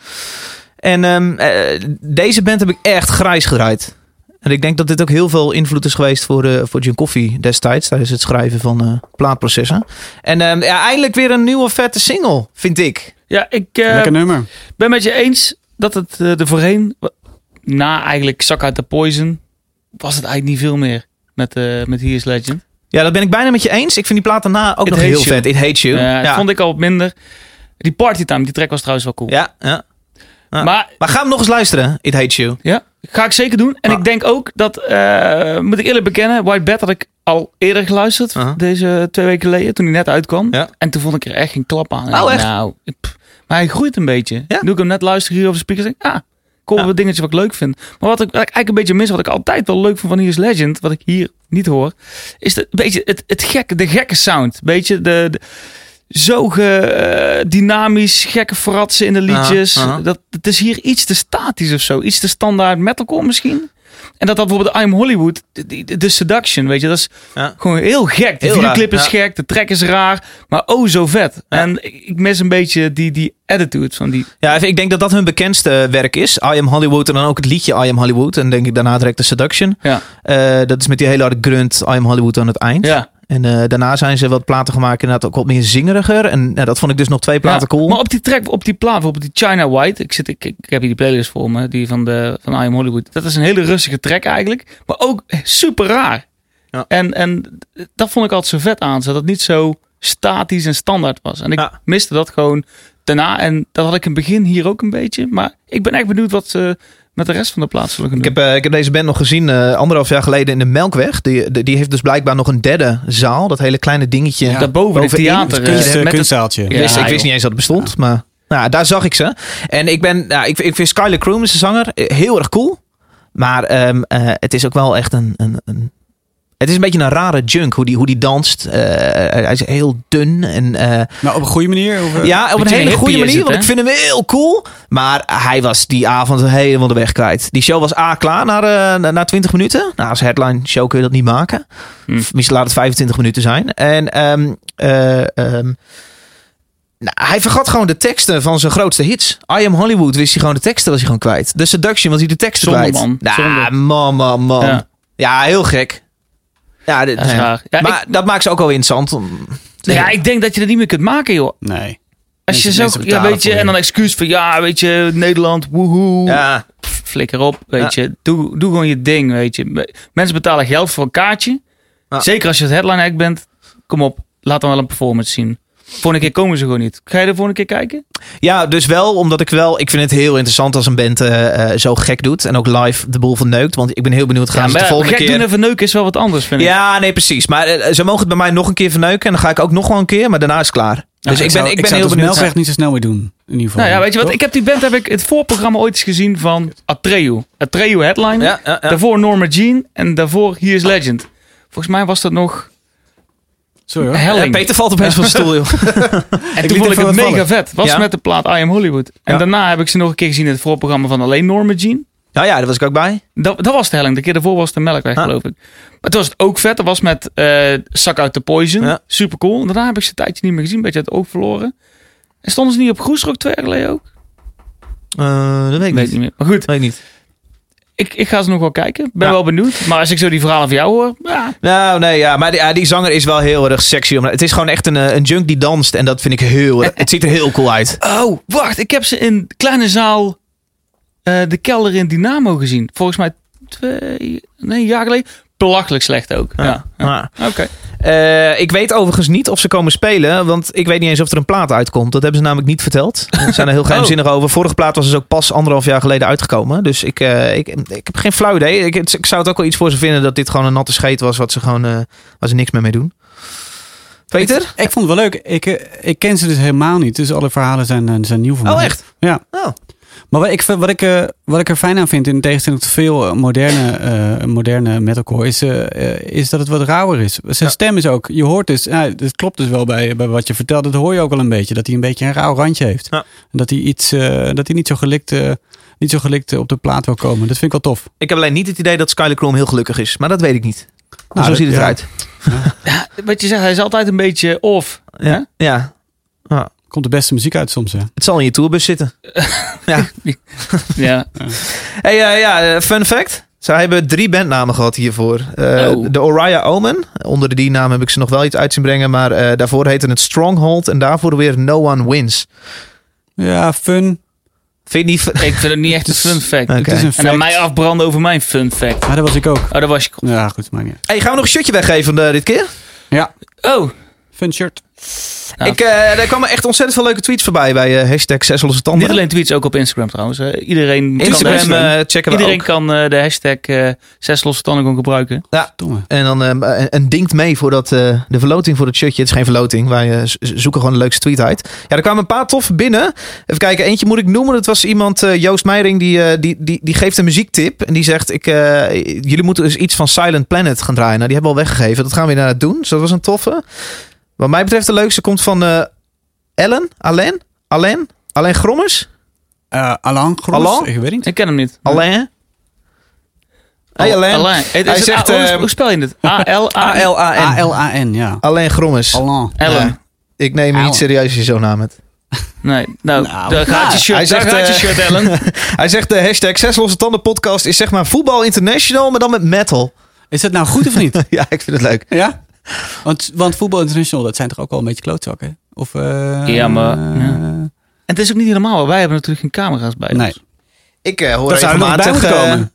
En ehm, eh, deze band heb ik echt grijs gedraaid. En ik denk dat dit ook heel veel invloed is geweest voor, eh voor Jim Coffey destijds. Tijdens het schrijven van eh, plaatprocessen. En ehm, ja, eindelijk weer een nieuwe vette single, vind ik. Ja, ik eh, Lekker nummer. ben met je eens dat het eh, er voorheen, na eigenlijk Suck Out The Poison, was het eigenlijk niet veel meer met, eh met He Is Legend. Ja, dat ben ik bijna met je eens. Ik vind die plaat daarna ook It nog heel You. vet. It Hates You. Ja. Vond ik al wat minder. Die Party Time, die track was trouwens wel cool. ja, ja. Ja. Maar Maar ga hem nog eens luisteren, It Hates You. ja, ga ik zeker doen. En Ah. ik denk ook dat, eh, moet ik eerlijk bekennen, White Bed had ik al eerder geluisterd. Deze twee weken geleden, toen hij net uitkwam. Ja. En toen vond ik er echt geen klap aan. Oh, echt? Nou, pff, maar hij groeit een beetje. Ja? Doe ik hem net luisteren hier over de speakers. Denk, ah, Ja. wat dingetje wat ik leuk vind. Maar wat ik, eigenlijk een beetje mis, wat ik altijd wel leuk vond van Hier is Legend, wat ik hier niet hoor, is de, beetje het, het gekke, de gekke sound. Beetje de, de zo ge, eh, dynamisch, gekke fratsen in de liedjes. Dat, het is hier iets te statisch of zo. Iets te standaard metalcore misschien. En dat dat bijvoorbeeld I'm Hollywood, de, de, seduction, weet je, dat is Ja. gewoon heel gek. De videoclip is ja. gek, de track is raar, maar oh zo vet. Ja. En ik ik mis een beetje die, die attitude van die... Ja, ik denk dat dat hun bekendste werk is. I Am Hollywood en dan ook het liedje I Am Hollywood. En denk ik daarna direct de Seduction. Ja, Eh, dat is met die hele harde grunt I Am Hollywood aan het eind. ja. En eh, daarna zijn ze wat platen gemaakt, inderdaad ook wat meer zingeriger. En eh, dat vond ik dus nog twee platen Ja, cool. Maar op die track, op die plaat, bijvoorbeeld die China White. Ik, zit, ik, ik heb hier die playlist voor me, die van, de, van I Am Hollywood. Dat is een hele rustige track eigenlijk. Maar ook super raar. Ja. En, en dat vond ik altijd zo vet aan. Dat het niet zo statisch en standaard was. En ik Ja. miste dat gewoon daarna. En dat had ik in het begin hier ook een beetje. Maar ik ben echt benieuwd wat ze met de rest van de plaats zullen gaan Ik heb, eh, ik heb deze band nog gezien eh, anderhalf jaar geleden in de Melkweg. Die, die, die heeft dus blijkbaar nog een derde zaal. Dat hele kleine dingetje. Ja. Daarboven, het theater. Eh, Kunst, het- kunstzaaltje. Ik Ja, wist, ik wist niet eens dat het bestond. Maar nou, daar zag ik ze. En ik ben, nou, ik, ik vind Skylar Kroom, is de zanger, heel erg cool. Maar ehm, eh, het is ook wel echt een, een, een. Het is een beetje een rare junk hoe die, hoe die danst. Eh, hij is heel dun. En, eh, Maar op een goede manier? Of, eh? ja, op een hele goede manier. het, Want ik vind hem heel cool. Maar hij was die avond helemaal de weg kwijt. Die show was A klaar na, eh, na, na 20 minuten. Nou, als headline show kun je dat niet maken. Hm. Misschien laat het 25 minuten zijn. En ehm, eh, ehm, nou, hij vergat gewoon de teksten van zijn grootste hits. I Am Hollywood wist hij gewoon de teksten was hij gewoon kwijt. The Seduction was hij de teksten Zonde, kwijt. man. Nou, Zonde. man, man, man. Ja, Ja. heel gek. Ja, dit, Dat is ja. raar. Ja, maar dat maakt ze ook wel interessant. om- ja, ik denk dat je dat niet meer kunt maken, joh. Nee. Als je zo, ja, weet je, en dan excuus van, ja, weet je, Nederland, woehoe. Ja, Pff, Flikker op, weet Ja. je. Doe, doe gewoon je ding, weet je. Mensen betalen geld voor een kaartje. Ja. Zeker als je het headline act bent. Kom op, laat dan wel een performance zien. Volgende keer komen ze gewoon niet. Ga je de volgende keer kijken? Ja, dus wel, omdat ik wel... Ik vind het heel interessant als een band eh, eh, zo gek doet. En ook live de boel verneukt. Want ik ben heel benieuwd, gaan Ja, ze de volgende gek keer... doen en verneuken is wel wat anders, vind ik. Ja, nee, precies. Maar eh, ze mogen het bij mij nog een keer verneuken. En dan ga ik ook nog wel een keer. Maar daarna is het klaar. Dus ik ben, zou, ik ben heel benieuwd. Melkweg niet zo snel meer doen. In ieder geval. Nou ja, weet je wat? Ik heb die band, heb ik het voorprogramma ooit eens gezien van Atreu. Atreu headline. Ja, ja, ja. Daarvoor Norma Jean en daarvoor He is Legend. Volgens mij was dat nog Sorry hoor. Helling. Peter valt opeens van zijn stoel, joh. En toen liet vond ik het mega vallen. vet. Was Ja? met de plaat I Am Hollywood. En Ja. daarna heb ik ze nog een keer gezien in het voorprogramma van alleen Norma Jean. Ja, ja, daar was ik ook bij. Dat, dat was de helling. De keer daarvoor was de Melkweg, Ah. geloof ik. Maar toen was het ook vet. Dat was met eh Suck Out The Poison. Ja. Super cool. En daarna heb ik ze een tijdje niet meer gezien. Een beetje het oog verloren. En stonden ze niet op Groesrock twee jaar geleden ook? Eh, dat weet ik Weet niet. ik niet meer. Maar goed, Weet ik niet. Ik, ik ga ze nog wel kijken. Ben Ja. wel benieuwd. Maar als ik zo die verhalen van jou hoor. Ja, Nou, nee, ja. Maar die, ja, die zanger is wel heel erg sexy. Om- Het is gewoon echt een, eh, een junk die danst. En dat vind ik heel... erg- Het ziet er heel cool uit. Oh, wacht. Ik heb ze in kleine zaal eh, de kelder in Dynamo gezien. Volgens mij twee, nee, een jaar geleden. Belachelijk slecht ook. Ja. ja. Ja. Oké. Eh, ik weet overigens niet of ze komen spelen, want ik weet niet eens of er een plaat uitkomt. Dat hebben ze namelijk niet verteld. Ze zijn er heel geheimzinnig over. Vorige plaat was dus ook pas anderhalf jaar geleden uitgekomen. Dus ik, eh, ik, ik heb geen flauw idee. Ik, ik zou het ook wel iets voor ze vinden dat dit gewoon een natte scheet was, wat ze gewoon, eh, waar ze niks meer mee doen. Peter? Ik, ik vond het wel leuk. Ik, ik ken ze dus helemaal niet. Dus alle verhalen zijn, zijn nieuw voor mij. Oh, echt? Ja. Oh. Maar wat ik, wat, ik, eh, wat ik er fijn aan vind, in tegenstelling tot veel eh, moderne, eh, moderne metalcore, is, is dat het wat rauwer is. Zijn Ja. stem is ook, je hoort dus, ja, het klopt dus wel bij, bij wat je vertelt, dat hoor je ook wel een beetje, dat hij een beetje een rauw randje heeft. Ja. En dat hij, iets, eh, dat hij niet zo gelikt, eh, niet zo gelikt op de plaat wil komen. Dat vind ik wel tof. Ik heb alleen niet het idee dat Skyler Chrome heel gelukkig is. Maar dat weet ik niet. Nou, zo dat- ziet het ja. eruit. Ja, wat je zegt, hij is altijd een beetje off. Ja. ja. Komt de beste muziek uit soms, hè? Het zal in je tourbus zitten. ja. Ja. Hey, eh, ja, eh, fun fact. Zij hebben drie bandnamen gehad hiervoor. Eh, Oh. De Oriah Omen. Onder die naam heb ik ze nog wel iets uit zien brengen. Maar eh, daarvoor heette het Stronghold. En daarvoor weer No One Wins. Ja, fun. Vind je niet... fun- Ik vind het niet echt een fun fact. Het is een En dan mij afbranden over mijn fun fact. Maar dat was ik ook. Oh, dat was je. Ja, goed, maar niet. Hey, gaan we nog een shirtje weggeven dit keer? Ja, Oh, fun shirt. Ja. Ik, eh, er kwamen echt ontzettend veel leuke tweets voorbij bij eh, hashtag zes losse tanden. niet alleen tweets, ook op Instagram trouwens. Iedereen kan, Instagram de, eh, checken we iedereen ook. kan eh, de hashtag eh, zes losse tanden gewoon gebruiken. Domme. En dan eh, en dinkt mee voor dat, eh, de verloting voor het shirtje. Het is geen verloting. Wij zoeken gewoon de leukste tweet uit. Ja, er kwamen een paar toffe binnen. Even kijken, eentje moet ik noemen. Dat was iemand, eh, Joost Meijering, die, eh, die, die, die geeft een muziektip. En die zegt, ik, eh, jullie moeten dus iets van Silent Planet gaan draaien. Nou, die hebben we al weggegeven. Dat gaan we inderdaad doen. Dus dat was een toffe. Wat mij betreft de leukste komt van eh, Ellen, Alain, Alain, Alain Grommers. Eh Alain Groes? Alain? Ik weet niet. Ik ken hem niet. Alain. Hey Alain. Alain. Hey, is Hij het zegt, A- hoe, eh, hoe spel je het? A-L-A-N. A-L-A-N. A-L-A-N, ja. Alain Grommers. Alain. Ellen. Ja. Ik neem niet serieus als je zo'n naam hebt. Nee, nou, Nou, daar gaat je shirt, hij zegt, gaat je eh, shirt, Ellen. Hij zegt de hashtag Zes Losse Tanden podcast is zeg maar voetbal international, maar dan met metal. Is dat nou goed of niet? ja, ik vind het leuk. ja? Want, want voetbal international, dat zijn toch ook wel een beetje klootzakken? Of, eh, Ja, maar, eh, ja. En het is ook niet helemaal. Wij hebben natuurlijk geen camera's bij Nee. ons. Ik eh, hoor Dat er regelmatig... eh, komen.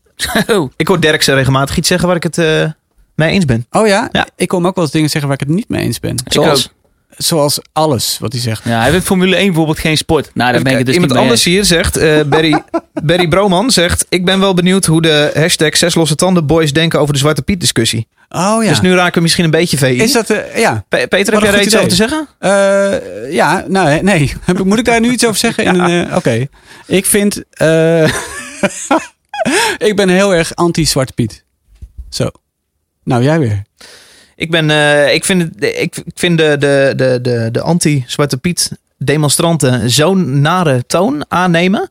Zo. ik hoor Derksen regelmatig iets zeggen waar ik het eh, mee eens ben. Oh ja? Ja. Ik kom ook wel eens dingen zeggen waar ik het niet mee eens ben. Zoals? Zoals alles wat hij zegt. Ja, hij vindt Formule 1 bijvoorbeeld geen sport. Nou, daar ben ik het dus Iemand niet anders hier zegt, eh Barry, Barry Broman zegt... Ik ben wel benieuwd hoe de hashtag Zes Losse Tanden boys denken over de Zwarte Piet discussie. Oh ja. Dus nu raken we misschien een beetje VI. Is dat, eh, ja. Pe- Peter, heb jij goed iets over te zeggen? Eh, ja, nou nee. Moet ik daar nu iets over zeggen? Eh, Oké. Ik vind... ik ben heel erg anti-Zwarte Piet. Zo. Nou, jij weer. Ik, ben, ik vind, ik vind de, de, de, de, de anti-Zwarte Piet demonstranten zo'n nare toon aannemen.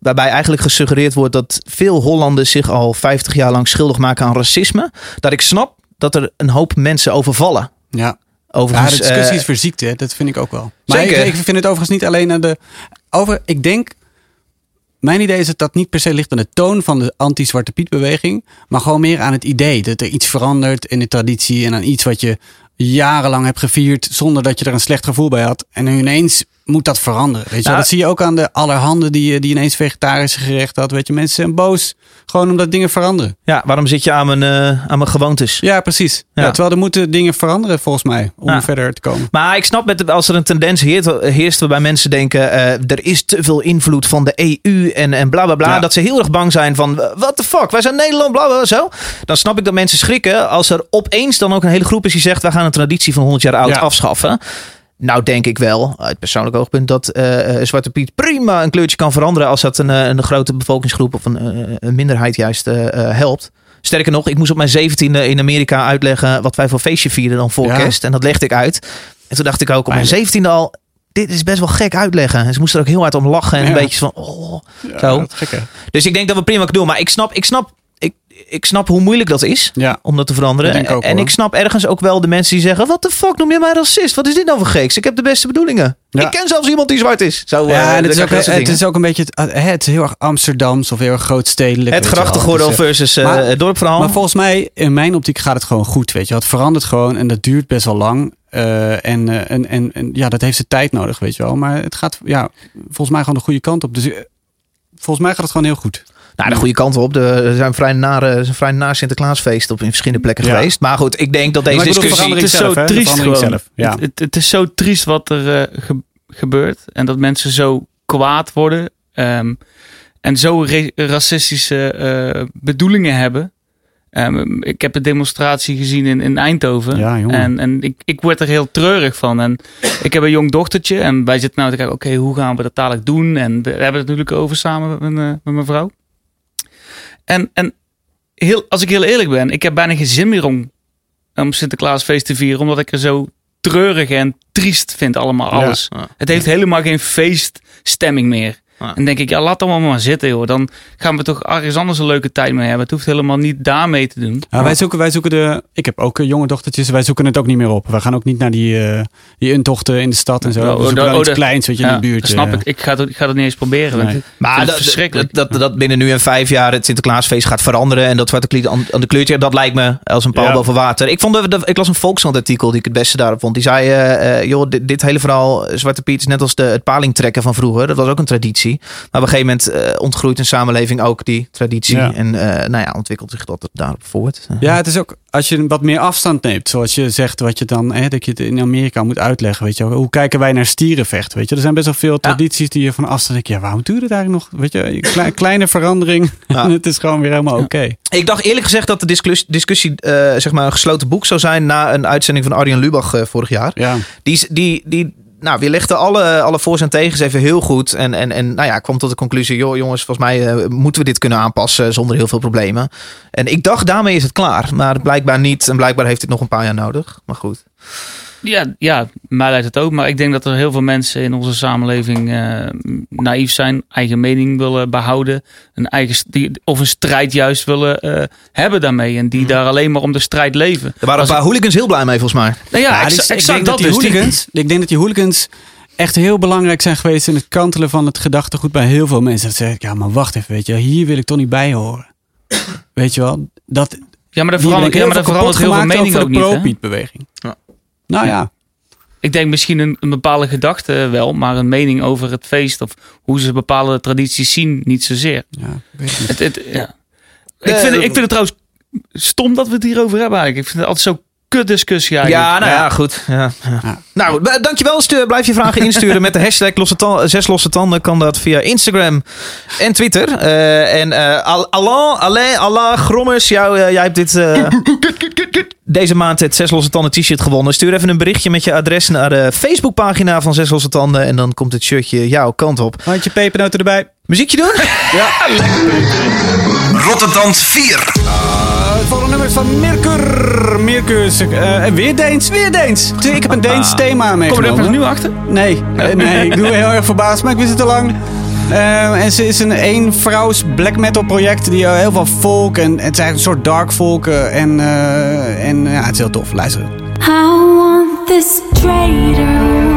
Waarbij eigenlijk gesuggereerd wordt dat veel Hollanders zich al 50 jaar lang schuldig maken aan racisme. Dat ik snap dat er een hoop mensen overvallen. Ja. Ja, Overigens, de discussie eh, is verziekt, hè? dat vind ik ook wel. Maar Zeker. ik, ik vind het overigens niet alleen aan de. Over, ik denk. Mijn idee is dat dat niet per se ligt aan de toon van de anti-Zwarte Piet-beweging. Maar gewoon meer aan het idee dat er iets verandert in de traditie. En aan iets wat je jarenlang hebt gevierd. zonder dat je er een slecht gevoel bij had. En nu ineens moet dat veranderen. Weet je? Nou, dat zie je ook aan de allerhande die, die ineens vegetarische gerechten had. Weet je, mensen zijn boos. Gewoon omdat dingen veranderen. ja, waarom zit je aan mijn, eh, aan mijn gewoontes? Ja, precies. Ja. Ja. terwijl er moeten dingen veranderen volgens mij. Om Ja. verder te komen. Maar ik snap met als er een tendens heerst, heerst waarbij mensen denken: eh, er is te veel invloed van de EU en, en bla bla bla. Dat ze heel erg bang zijn van: what the fuck, wij zijn Nederland, bla bla zo. Dan snap ik dat mensen schrikken als er opeens dan ook een hele groep is die zegt: wij gaan een traditie van 100 jaar oud afschaffen. Nou, denk ik wel, uit persoonlijk oogpunt, dat eh, eh, Zwarte Piet prima een kleurtje kan veranderen als dat een, eh, een grote bevolkingsgroep of een, een minderheid juist helpt. Sterker nog, ik moest op mijn 17e in Amerika uitleggen wat wij voor feestje vierden dan voor Ja. kerst. En dat legde ik uit. En toen dacht ik ook op mijn. 17e al, dit is best wel gek uitleggen. En ze moesten er ook heel hard om lachen en Ja. een beetje van, oh. Ja, Zo. Dus ik denk dat we prima kunnen doen. Maar ik snap, ik snap, ik, snap hoe moeilijk dat is Ja. om dat te veranderen. Dat denk ik ook, en hoor. ik snap ergens ook wel de mensen die zeggen: Wat de fuck noem je mij racist? Wat is dit nou voor geks? Ik heb de beste bedoelingen. Ja. Ik ken zelfs iemand die zwart is. Zo, eh, Ja, en dan het is, ook, het is een beetje het, eh, het is heel erg Amsterdams of heel erg grootstedelijk. het grachtengordel eh, versus eh, maar- het dorpverhaal. Maar volgens mij, in mijn optiek gaat het gewoon goed, weet je. Het verandert gewoon en dat duurt best wel lang. Eh, en, eh, en, en, en ja, dat heeft zijn tijd nodig, weet je wel. Maar het gaat ja, volgens mij gewoon de goede kant op. Dus eh, volgens mij gaat het gewoon heel goed. Nou, de goede kant op. De, er zijn vrij nare, zijn vrij na Sinterklaasfeest op in verschillende plekken Ja. geweest. Maar goed, ik denk dat deze discussie... Het is zo hè? Triest gewoon. zelf, ja. Het, het, het is zo triest wat er eh, ge- gebeurt. En dat mensen zo kwaad worden. ehm, en zo racistische eh, bedoelingen hebben. Ehm, ik heb een demonstratie gezien in, in Eindhoven. Ja. En, en ik, ik word er heel treurig van. En ik heb een jong dochtertje. En wij zitten nou te kijken, oké, hoe gaan we dat dadelijk doen? En we hebben het natuurlijk over samen met mijn, eh, met mijn vrouw. En, en heel, als ik heel eerlijk ben, ik heb bijna geen zin meer om, om Sinterklaasfeest te vieren. Omdat ik er zo treurig en triest vind allemaal alles. Ja. Het heeft helemaal geen feeststemming meer. Ja. En denk ik, ja, laat allemaal maar zitten, joh. Dan gaan we toch ergens anders een leuke tijd mee hebben. Het hoeft helemaal niet daarmee te doen. Ja, wij, zoeken, wij zoeken de. Ik heb ook eh, jonge dochtertjes. Wij zoeken het ook niet meer op. We gaan ook niet naar die, eh die intochten in de stad en zo. Oh, we zoeken oh, wel oh, iets dat- kleins, weet je, Ja, in de buurt. dat snap eh. ik. Ik ga, het, ik ga dat niet eens proberen. want Nee. Maar dat, verschrikkelijk. dat, dat, dat binnen nu en vijf jaar het Sinterklaasfeest gaat veranderen en dat zwarte klied aan, aan de kleurtje, dat lijkt me als een paal Ja. boven water. Ik, vond de, de- ik las een Volkskrant artikel die ik het beste daarop vond. Die zei, eh, eh, joh, dit, dit hele verhaal, Zwarte Piet is net als de, het palingtrekken van vroeger. Dat was ook een traditie. Maar op een gegeven moment eh, ontgroeit een samenleving ook die traditie. Ja. En eh, nou ja, ontwikkelt zich dat daarop voort. Ja, het is ook als je wat meer afstand neemt, zoals je zegt, wat je dan, hè, dat je het in Amerika moet uitleggen, weet je, hoe kijken wij naar stierenvechten, weet je, er zijn best wel veel tradities die je van afstand denkt, ja, waarom je het eigenlijk nog, weet je, Kle- kleine verandering, en het is gewoon weer helemaal oké. Ik dacht eerlijk gezegd dat de discussie, discussie eh, zeg maar een gesloten boek zou zijn na een uitzending van Arjen Lubach eh, vorig jaar. Ja, Die, die, die, nou, we lichten alle, alle voor's en tegens even heel goed. En, en, en nou ja, kwam tot de conclusie: joh, jongens, volgens mij eh, moeten we dit kunnen aanpassen zonder heel veel problemen. En ik dacht, daarmee is het klaar. Maar blijkbaar niet. En blijkbaar heeft het nog een paar jaar nodig. Maar goed. Ja, ja, mij lijkt het ook. Maar ik denk dat er heel veel mensen in onze samenleving eh, naïef zijn, eigen mening willen behouden, een eigen die, of een strijd juist willen eh, hebben daarmee. En die daar alleen maar om de strijd leven. Er waren een paar hooligans heel blij mee, volgens mij. Nou ja, Ja, exa- die- ik exact denk dat dat die dus. Hooligans, ik denk dat die hooligans echt heel belangrijk zijn geweest in het kantelen van het gedachtegoed bij heel veel mensen. Dat zeggen, ja, maar wacht even, weet je, hier wil ik toch niet bij horen. Weet je wel, dat, Ja, maar daar verandert, ja, maar daar verandert heel veel mening ook niet. hè? pro-Piet-beweging. Ja. Nou ja, Ik denk misschien een, een bepaalde gedachte wel, maar een mening over het feest of hoe ze bepaalde tradities zien, niet zozeer. ja. Het, het, ja. ik, vind, ik vind het trouwens stom dat we het hierover hebben eigenlijk. Ik vind het altijd zo kut discussie eigenlijk. Ja, nou ja, goed. Ja, ja. Ja. Nou, b- dankjewel. Stuur, blijf je vragen insturen met de hashtag losse tan- zes losse tanden. Kan dat via Instagram en Twitter. Eh, en eh, Al- Alain, Alain, Alain Grommers, jou, eh, jij hebt dit, eh, deze maand het Zes Losse Tanden t-shirt gewonnen. Stuur even een berichtje met je adres naar de Facebookpagina van Zes Losse Tanden. En dan komt het shirtje jouw kant op. Handje pepernoten erbij. Muziekje doen? Rotterdam 4. Het volgende nummer is van Mirkur. Mirkur is eh, en weer Deens, weer Deens. Ik heb een Deens thema Kom je er meegenomen. pas nu achter? Nee, eh, nee, ik doe heel erg verbaasd, maar ik wist het al lang. Eh, en ze is een eenvrouws black metal project die eh, heel veel folk en het is eigenlijk een soort dark folk eh, en, eh, en ja, het is heel tof. Luister. I want this traitor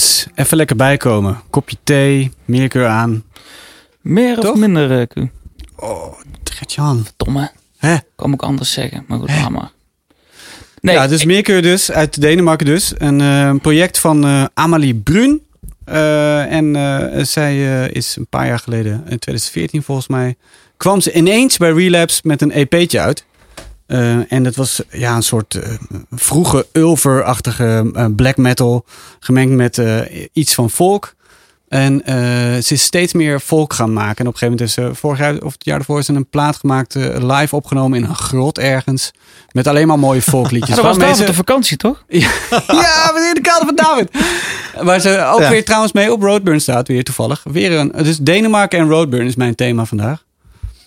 jongens, even lekker bijkomen. Kopje thee, meerkeur aan. Meer of minder, uh, Q? Gert-Jan. Domme. Hè? Kan ik anders zeggen. Maar goed, laat maar. Nee, ja, dus meerkeur dus, uit Denemarken dus. Een eh, project van eh, Amalie Brun. Eh, en zij is een paar jaar geleden, in 2014 volgens mij, kwam ze ineens bij Relapse met een EP'tje uit. Eh, en dat was ja, een soort eh, vroege Ulver-achtige eh, black metal, gemengd met eh, iets van folk. En eh, ze is steeds meer folk gaan maken. En op een gegeven moment is ze vorig jaar of het jaar ervoor is ze een plaat gemaakt, eh, live opgenomen in een grot ergens. Met alleen maar mooie folkliedjes. Dat was op ze- de vakantie, toch? ja, we in de kelder van David. Waar ze ook Ja. weer trouwens mee op Roadburn staat, weer toevallig. Weer een, dus Denemarken en Roadburn is mijn thema vandaag.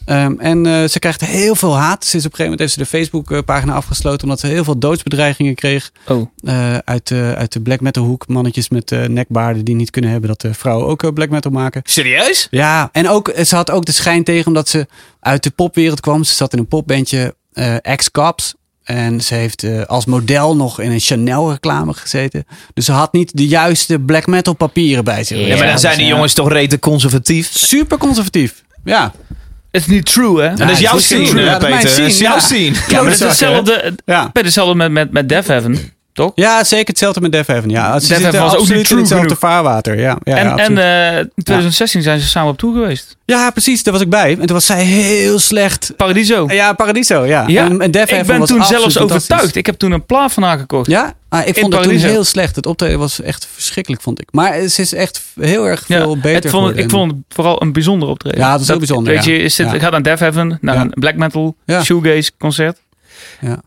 Ehm, en eh, ze krijgt heel veel haat. Is op een gegeven moment heeft ze de Facebook-pagina afgesloten omdat ze heel veel doodsbedreigingen kreeg Oh, eh, uit, de uit de black metal hoek. Mannetjes met eh, nekbaarden die niet kunnen hebben dat de vrouwen ook eh, black metal maken. Serieus? Ja, en ook, ze had ook de schijn tegen omdat ze uit de popwereld kwam. Ze zat in een popbandje eh Ex-Cops. En ze heeft eh, als model nog in een Chanel reclame gezeten. Dus ze had niet de juiste black metal papieren bij zich. Ja, Ja, maar dan Dus, zijn die ja, jongens toch rete conservatief. Super conservatief. Ja. Het is niet true, hè? Dat is jouw scene, Peter. Dat is jouw scene. Ja, maar het is hetzelfde met, met, met Death Heaven, toch? ja, zeker hetzelfde met Def Heaven. Ja, ze Def Heaven was ook niet in hetzelfde genoeg. vaarwater. Ja, ja, en ja, en absoluut. eh, in 2016 zijn ze samen op tour geweest. ja, precies. Daar was ik bij. En toen was zij heel slecht. Paradiso. Ja, Paradiso. Ja, Ja, en, en Def ik Heaven ben was toen zelfs overtuigd. Ik heb toen een plaat van haar gekocht. Ja, ah, ik vond het toen heel slecht. Het optreden was echt verschrikkelijk, vond ik. Maar ze is echt heel erg Ja, veel beter het vond, ik vond het vooral een bijzonder optreden. Ja, dat is heel bijzonder, Weet ja. je, zit, Ja. ik ga naar Death Heaven, naar Ja. een black metal, Ja. shoegaze concert. Ja.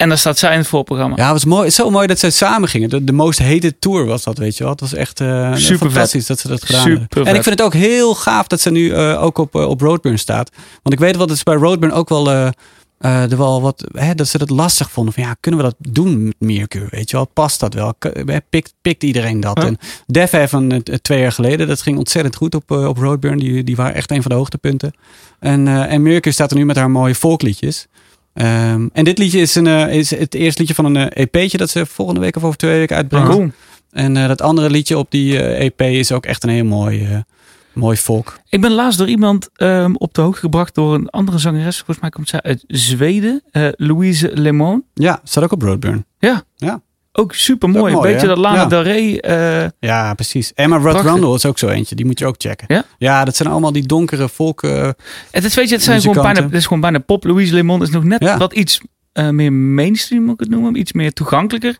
En daar staat zij in het voorprogramma. Ja, het was mooi, zo mooi dat ze samen gingen. De, de most hated tour was dat, weet je wel. Het was echt eh Super fantastisch dat ze dat gedaan Super hebben. En vet. ik vind het ook heel gaaf dat ze nu eh, ook op, eh, op Roadburn staat. Want ik weet wel dat ze bij Roadburn ook wel... er wel wat, hè, dat ze dat lastig vonden. Van ja, kunnen we dat doen met Meerkeur? Weet je wel, past dat wel? Pikt, pikt iedereen dat? En Def Heaven eh, twee jaar geleden, dat ging ontzettend goed op, op Roadburn. Die, die waren echt een van de hoogtepunten. En, en Meerkeur staat er nu met haar mooie folkliedjes. Ehm, en dit liedje is, een, eh, is het eerste liedje van een eh, EP'tje dat ze volgende week of over twee weken uitbrengt. Cool. En eh, dat andere liedje op die EP is ook echt een heel mooi, mooi folk. Ik ben laatst door iemand ehm, op de hoogte gebracht door een andere zangeres. Volgens mij komt zij uit Zweden. Louise Lemon. Ja, staat ook op Roadburn. Ja. Ja. Ook super Dat mooi. Een beetje hè? dat Lana Ja. Del Rey. eh, Ja, precies. Emma Rudd is ook zo eentje. Die moet je ook checken. Ja? Ja, dat zijn allemaal die donkere folk. eh, het is, weet je, het, zijn gewoon bijna, het is gewoon bijna pop. Louise Lemon is nog net Ja. wat iets eh, meer mainstream, moet ik het noemen. Iets meer toegankelijker.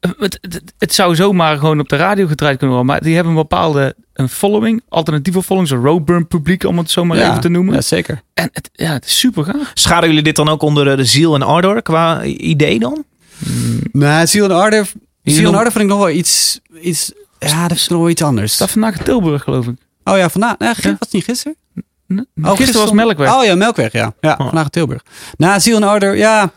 Het, het, het zou zomaar gewoon op de radio gedraaid kunnen worden. Maar die hebben een bepaalde een following. Alternatieve following. Zo'n Roadburn publiek, om het zo maar ja, even te noemen. Ja, zeker. En het, ja, het is super gaaf. Scharen jullie dit dan ook onder de ziel en ardor qua idee dan? Maar Ziel en Ziel en nog- Ardor vind ik nog wel iets, iets ja, dat is nog wel iets anders. staat vandaag in Tilburg, geloof ik. Oh ja, vandaag. Nee, Ja. was het niet gisteren? N- Oh, gisteren was Melkweg. Oh ja, Melkweg, ja. Ja, Oh. vandaag in Tilburg. Na Ziel en Ardor, ja.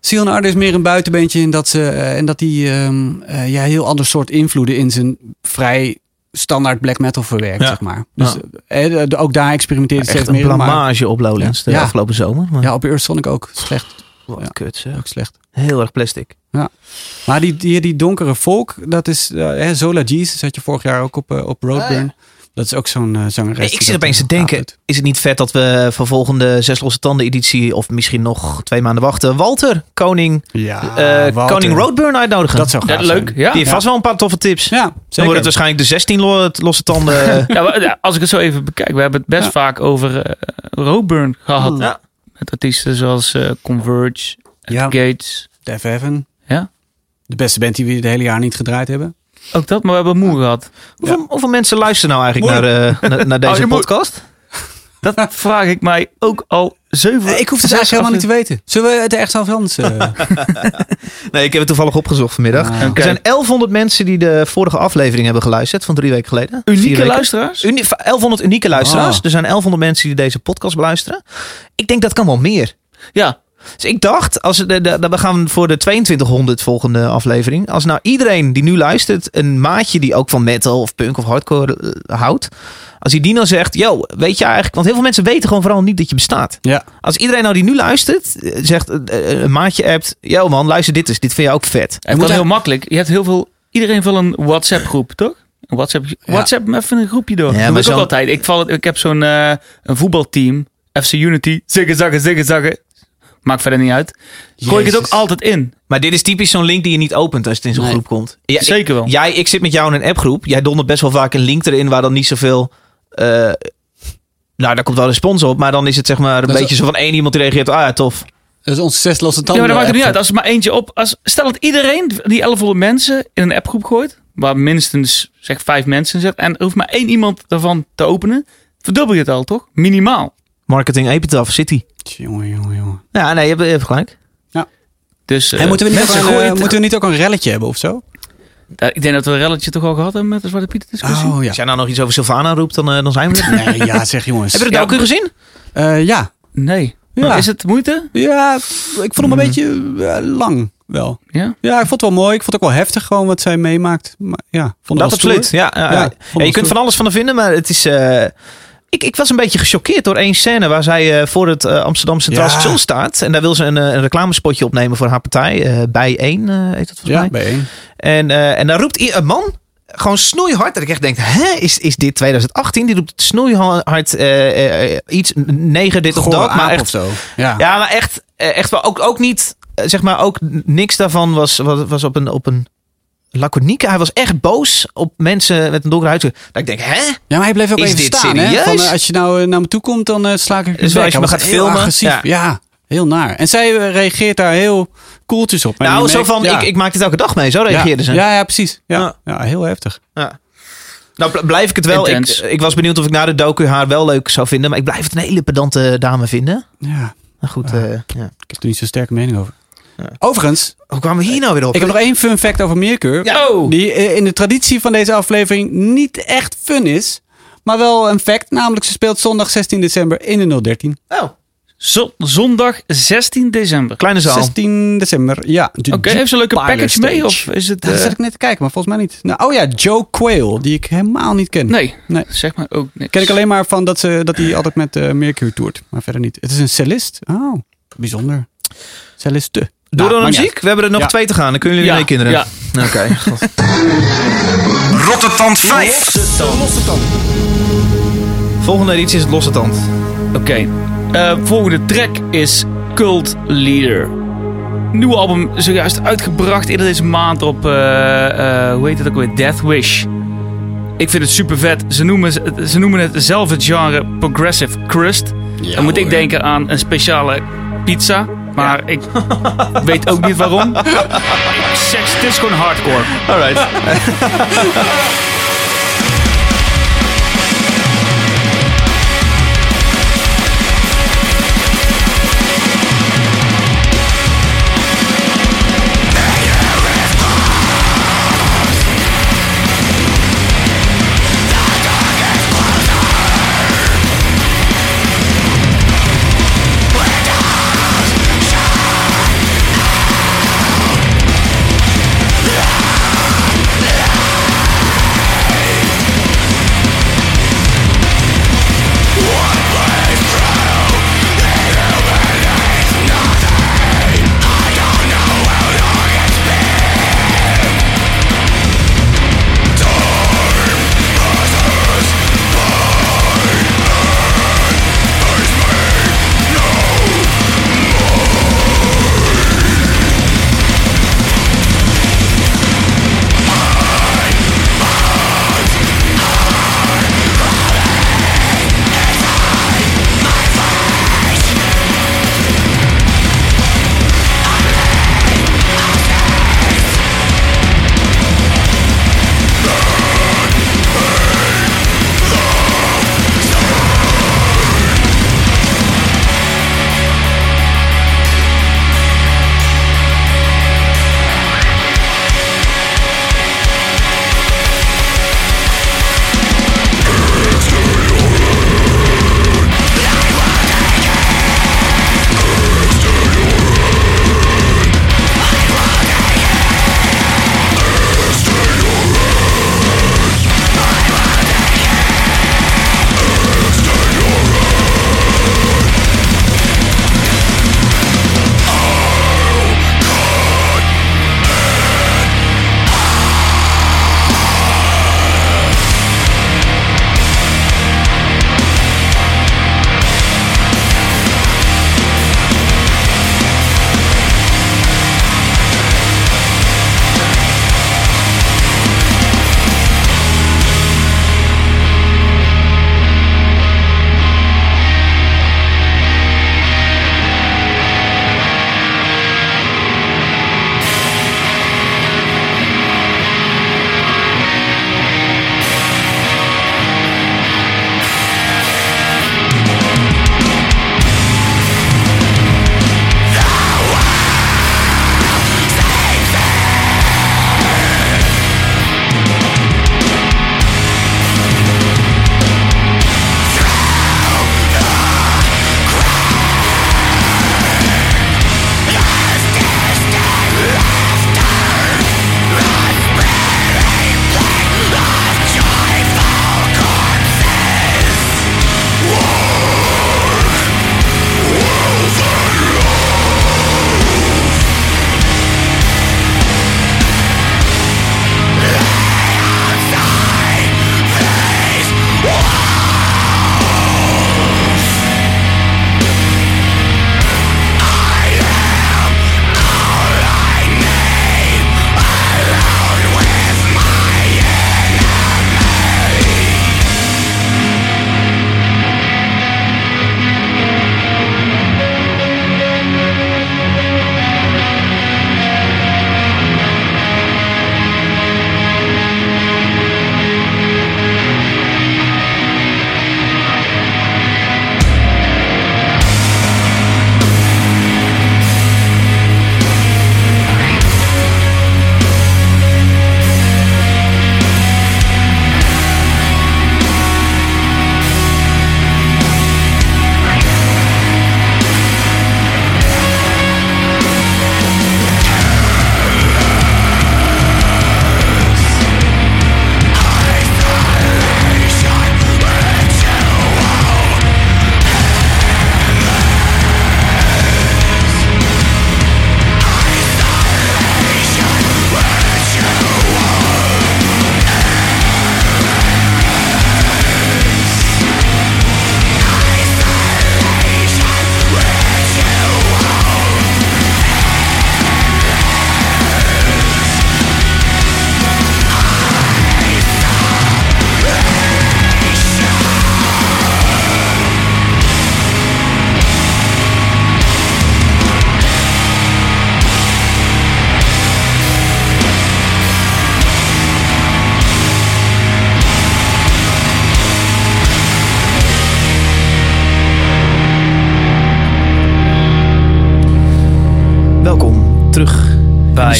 Sion Arden is meer een buitenbeentje in dat ze eh, en dat hij ehm, eh, ja, heel ander soort invloeden in zijn vrij standaard black metal verwerkt, Ja. zeg maar. Dus Ja. eh, eh, ook daar experimenteert hij Echt steeds een meer. maar- blamage op Lowlands de afgelopen zomer. Maar Ja, op Earth Sonic ook. Slecht. Wat ja. kut zeg. Ook slecht. Heel erg plastic. Maar die, die, die donkere volk, dat is eh, hè, Zola Jesus had je vorig jaar ook op, eh, op Roadburn. Dat is ook zo'n zangeres. Die ik zit opeens te denken, is het niet vet dat we voor volgende Zes Losse Tanden editie, of misschien nog twee maanden wachten, Walter, koning, Ja, Walter. koning Roadburn uitnodigen? Dat zou Ja, gaaf leuk. zijn. Ja. Die heeft vast wel een paar toffe tips. Ja, Dan zeker. wordt het waarschijnlijk de 16 lo- losse tanden. Ja, maar, ja, als ik het zo even bekijk, we hebben het best Ja. vaak over Roadburn gehad. Ja. Met artiesten zoals eh, Converge, Ja. Gates. Def Heaven. Ja. De beste band die we het hele jaar niet gedraaid hebben. Ook dat, maar we hebben moe gehad. hoeveel, hoeveel mensen luisteren nou eigenlijk naar, eh, naar, naar Oh, deze podcast? Dat vraag ik mij ook al zeven... Eh, ik hoef het eigenlijk helemaal niet te weten. Zullen we het echt zelf anders? eh? Nee, ik heb het toevallig opgezocht vanmiddag. Ah. Er zijn 1100 mensen die de vorige aflevering hebben geluisterd van drie weken geleden. Unieke weken. luisteraars? Uni 1100 unieke luisteraars. Ah. Er zijn 1100 mensen die deze podcast beluisteren. Ik denk dat kan wel meer. Ja, Dus ik dacht, als de, de, we gaan voor de 2200 volgende aflevering. Als nou iedereen die nu luistert, een maatje die ook van metal of punk of hardcore eh, houdt. Als hij die dan zegt, yo, weet je eigenlijk, want heel veel mensen weten gewoon vooral niet dat je bestaat. ja. Als iedereen nou die nu luistert, eh, zegt, eh, een maatje appt, yo man, luister dit eens, dit vind je ook vet. het kan heel makkelijk. Je hebt heel veel... Iedereen wil een WhatsApp groep, toch? Een WhatsApp, WhatsApp me even een groepje door. Ja, Ja, maar maar ik ook altijd. Ik, val, ik heb zo'n een voetbalteam. FC Unity. Ziggen, zaggen, ziggen, zaggen. Maakt verder niet uit. Gooi ik het ook altijd in. Maar dit is typisch zo'n link die je niet opent als het in zo'n Nee. groep komt. Ja, ik- Zeker wel. Jij, ik zit met jou in een appgroep. Jij dondert best wel vaak een link erin waar dan niet zoveel. eh nou, daar komt wel respons op. Maar dan is het zeg maar een Dat is- beetje zo van één iemand die reageert. Ah ja, tof. Dat is onze zes losse Ja, tanden. maar dat maakt het niet uit. Als er maar eentje op... Als, stel dat iedereen die 1100 mensen in een appgroep gooit. Waar minstens zeg vijf mensen in zit. En er hoeft maar één iemand daarvan te openen. Verdubbel je het al, toch? Minimaal. Marketing Epitaph City. Jongen, jongen, jongen. Ja, nee, je hebt, je hebt gelijk. Dus eh, En moeten we, niet ook een, eh, moeten we niet ook een relletje hebben of zo? Ja, ik denk dat we een relletje toch al gehad hebben met de Zwarte Piet discussie. Oh ja. Als jij nou nog iets over Sylvana roept, dan, eh, dan zijn we er. Nee, ja, zeg jongens. Heb je het Ja, ook al gezien? Eh, ja. Nee. Ja. Is het moeite? Ja, ik vond hem een beetje eh, lang wel. Ja. Ja, ik vond het wel mooi. Ik vond het ook wel heftig gewoon wat zij meemaakt. Maar ja, vond Dat absoluut. stoer. Ja, ja, Ja, ja. Ja, je kunt stoer. van alles van haar vinden, maar het is. Ik, ik was een beetje gechoqueerd door één scène waar zij eh, voor het eh, Amsterdam Centraal Ja. Station staat. En daar wil ze een, eh, een reclamespotje opnemen voor haar partij. bij één, heet dat volgens Ja, mij. bij één. En, en daar roept een man gewoon snoeihard. Dat ik echt denk, hè, is, is dit 2018? Die roept snoeihard iets, neger dit of Gore dat. Maar echt, of zo. Ja. ja, maar echt, echt wel ook, ook niet, zeg maar, ook niks daarvan was, was, was op een, op een laconieke. Hij was echt boos op mensen met een donkere huid. Dat ik denk, hè? Ja, maar hij bleef ook Is even dit staan. Hè? serieus? Van, eh, als je nou eh, naar me toe komt, dan eh, sla ik je Dus bek. als je Hij me gaat heel filmen, agressief. ja. Ja. heel naar. En zij reageert daar heel koeltjes op. Nou, zo merkt- van, ja. ik, ik maak dit elke dag mee. Zo ja. reageerden ze. Ja, ja, precies. Ja. Ja. Ja. heel heftig. Ja. Nou, bl- blijf ik het wel. Ik, Intens. ik was benieuwd of ik na de docu haar wel leuk zou vinden. Maar ik blijf het een hele pedante dame vinden. Ja, Maar goed, eh, ja. ik heb er niet zo'n sterke mening over. Overigens, Hoe kwamen we hier nou weer op? ik heb nog één fun fact over Meerkeur. Ja. Oh! Die eh, in de traditie van deze aflevering niet echt fun is. Maar wel een fact. Namelijk, ze speelt zondag 16 december in de 013. Oh, Zo- zondag 16 december. kleine zaal. 16 december, ja. Oké, heeft ze een leuke package mee? Of is het... Daar eh, zat ik net te kijken, maar volgens mij niet. Nou, oh ja, Joe Quayle, die ik helemaal niet ken. Nee, Nee. zeg maar ook niks. Ken ik alleen maar van dat, ze, dat hij altijd met eh Mercury toert. Maar verder niet. Het is een cellist. Oh, bijzonder. Celliste. Doe Nou, dan maakt niet muziek. We hebben er nog Ja. twee te gaan. Dan kunnen jullie Ja, mee, kinderen. ja. Oké. God. Rottetand 5. Volgende editie is het losse tand. Oké. Eh, volgende track is Cult Leader. Nieuwe album zojuist uitgebracht eerder deze maand op, eh, eh, hoe heet het ook weer, Death Wish. Ik vind het super vet. Ze noemen, ze noemen het zelf het genre Progressive Crust. Ja, Dan moet ik denken aan een speciale pizza. Maar ik weet ook niet waarom. Zeg, het is gewoon hardcore. Alright.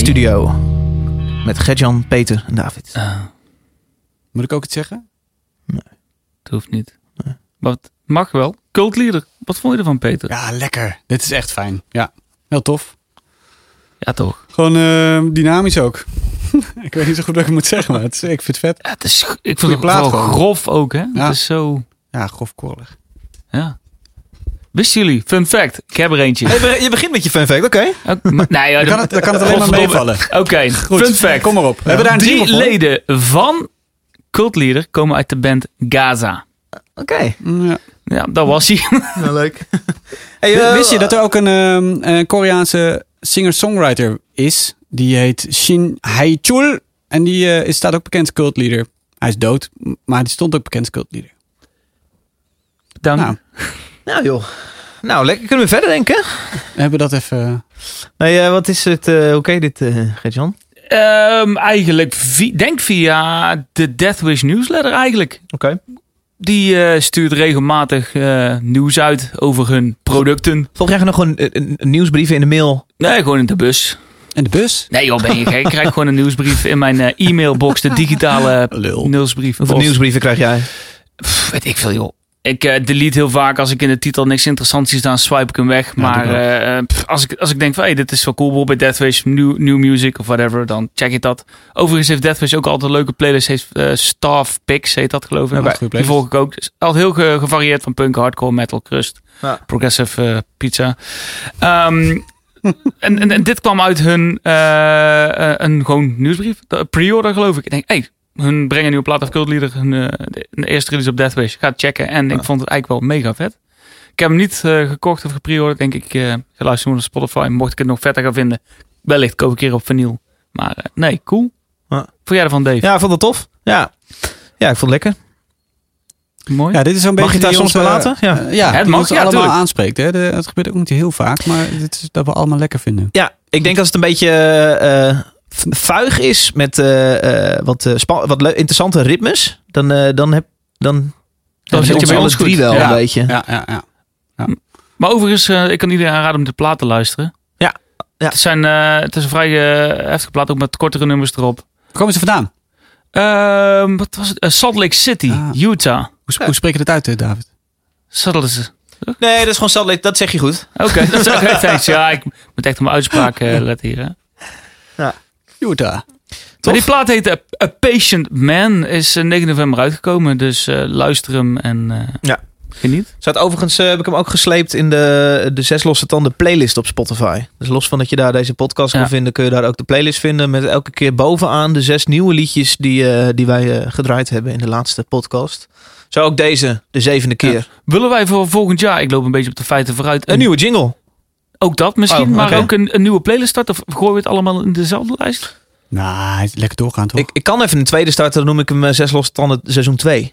studio. Met Gertjan, Peter en David. Ah, Moet ik ook iets zeggen? het hoeft niet. Wat mag wel. Cultleader. Wat vond je ervan, Peter? Ja, lekker. Dit is echt fijn. Ja, heel tof. Ja, toch. Gewoon eh, dynamisch ook. ik weet niet zo goed wat ik moet zeggen, maar het is, ik vind het vet. Ja, het is, ik vond het gewoon. grof ook, hè? Ja. Het is zo... Ja, grofkorrelig. Ja. Wisten jullie? Fun fact. Ik heb er eentje. Hey, je begint met je fun fact, oké? Maar- nee, ja, Dan kan het, dan kan het alleen maar meevallen. Oké, Goed, fun fact. Kom maar op. We hebben daar een Drie leden van Cultleader komen uit de band Gaza. Oké, Ja. Ja, dat was hij. nou leuk. Hey, eh, Wist je dat er ook een, ehm, een Koreaanse singer-songwriter is? Die heet Shin Hae-chul. En die is, staat ook bekend als cultleader. Hij is dood, maar die stond ook bekend als cultleader. Dan, Nou, Nou joh. Nou, lekker. Kunnen we verder denken? we hebben dat even... Nee, eh, wat is het? eh Oké, dit, eh Gertjan? Ehm, eigenlijk, vi- denk via de Deathwish newsletter eigenlijk. Oké. Die eh, stuurt regelmatig eh, nieuws uit over hun producten. Volg jij nog gewoon een, een, een nieuwsbrief in de mail? Nee, gewoon in de bus. En de bus? Nee joh, ben je gek. Ik krijg gewoon een nieuwsbrief in mijn eh, e-mailbox. De digitale Lul. nieuwsbrief. Hoeveel nieuwsbrieven krijg jij? Pff, weet ik veel joh. Ik eh, delete heel vaak als ik in de titel niks interessants zie staan, swipe ik hem weg. maar eh, eh, pff, als, ik, als ik denk van hey, dit is wel cool, bij Deathwish, new, new music of whatever, dan check ik dat. Overigens heeft Deathwish ook altijd een leuke playlist, heeft eh, Staff Picks, heet dat geloof ik. Ja, dat is Die volg ik ook. Dus altijd heel ge- gevarieerd van punk, hardcore, metal, crust, Ja. progressive pizza. Ehm, en, en, en dit kwam uit hun een gewoon nieuwsbrief, de pre-order geloof ik. Ik denk, hey, hun brengen een nieuwe plaat of Cult Leader, hun, eh, de, de eerste release op Deathwish. Ga het checken en ik vond het eigenlijk wel mega vet. Ik heb hem niet eh, gekocht of gepreorderd. Denk ik, eh ga luisteren naar Spotify. Mocht ik het nog vetter gaan vinden, wellicht koop ik een keer op vinyl. Maar eh, nee, cool. Ja. Vond jij ervan, Dave? Ja, ik vond het tof. Ja. Ja, ik vond het lekker. Mooi. Ja, dit is zo'n Mag beetje je daar soms bij eh, laten? Ja. eh, ja, Het die mag, ons ja, allemaal tuurlijk. aanspreekt. Hè? De, het gebeurt ook niet heel vaak, maar dit is dat we allemaal lekker vinden. Ja, ik denk als het een beetje eh, vuig is met eh, eh, wat, eh, wat interessante ritmes, dan, eh, dan, heb, dan, dan zit zit je bij alle ons drie goed. wel Ja. een beetje. Ja, ja, ja. Maar overigens, eh, ik kan iedereen aanraden om de plaat te luisteren. Ja, ja. Het, zijn, eh, het is een vrij heftige plaat, ook met kortere nummers erop. Waar komen ze vandaan? Ehm, wat was het? Salt Lake City, Ah. Utah. Hoe, hoe spreek je dat uit, David? Salt Lake Nee, dat is gewoon Salt Lake, dat zeg je goed. Oké, dat is oké. thanks. Ja, ik moet echt op mijn uitspraak letten hier. Hè. Utah. Maar die plaat heet A, A Patient Man. Is eh, 9 november uitgekomen. Dus eh, luister hem en eh, Ja. geniet. Zat overigens eh, heb ik hem ook gesleept in de, de Zes Losse Tanden playlist op Spotify. Dus los van dat je daar deze podcast Ja. kan vinden, kun je daar ook de playlist vinden. Met elke keer bovenaan de zes nieuwe liedjes die, eh, die wij eh, gedraaid hebben in de laatste podcast. Zo ook deze, de zevende keer. Willen wij voor volgend jaar, ik loop een beetje op de feiten vooruit. Een nieuwe jingle. Ook dat misschien, Oh, maar ook een, een nieuwe playlist starten. Of gooien we het allemaal in dezelfde lijst? Nou, lekker doorgaan, toch? Ik, ik kan even een tweede starten, dan noem ik hem eh, Zes Losse Tanden seizoen 2.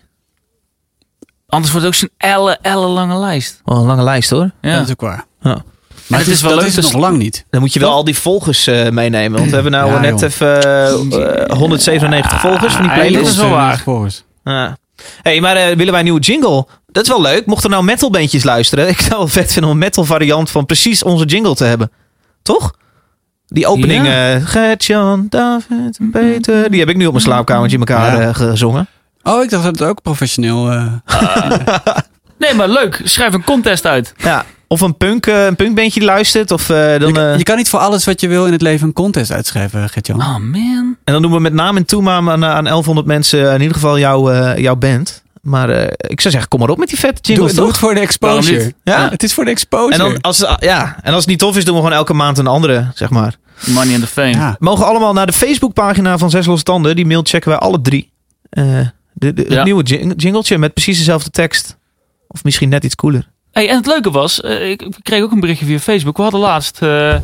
Anders wordt het ook zo'n elle, elle lange lijst. Wel een lange lijst hoor. Ja. Dat is ook waar. Ja. Maar het het is wel dat leuk, is het dus- nog lang niet. Dan moet je wel Toch? al die volgers eh, meenemen. Want we hebben nou Ja, net joh. even eh, 197 volgers van die playlist. dat is wel waar. Ja. hey, maar eh, willen wij een nieuwe jingle? Dat is wel leuk. Mochten nou metalbandjes luisteren. Ik zou het vet vinden om een metal variant van precies onze jingle te hebben. Toch? Die opening. Ja. eh Gert-Jan, David en Peter. Die heb ik nu op mijn slaapkamertje in elkaar Ja. eh, gezongen. Oh, ik dacht dat het ook professioneel... eh, Nee, maar leuk. Schrijf een contest uit. Ja. Of een, punk, een punkbandje die luistert. Of, eh, dan, je, eh, je kan niet voor alles wat je wil in het leven een contest uitschrijven, Gert-Jan. Oh man. en dan doen we met naam en toenaam aan, aan 1100 mensen in ieder geval jouw, eh, jouw band. Maar eh, ik zou zeggen, kom maar op met die vette doe, jingles, doe toch? het voor de exposure. niet? Ja. Het is voor de exposure. En, dan, als, het- ja, en als het niet tof is, doen we gewoon elke maand een andere, zeg maar. Money and the fame. ja. Mogen allemaal naar de Facebookpagina van Zes Losse Tanden. Die mail checken wij alle drie. Eh, de, de, Ja. Het nieuwe jing- jingletje met precies dezelfde tekst. Of misschien net iets cooler. Hey, en het leuke was, eh, ik kreeg ook een berichtje via Facebook. We hadden laatst eh,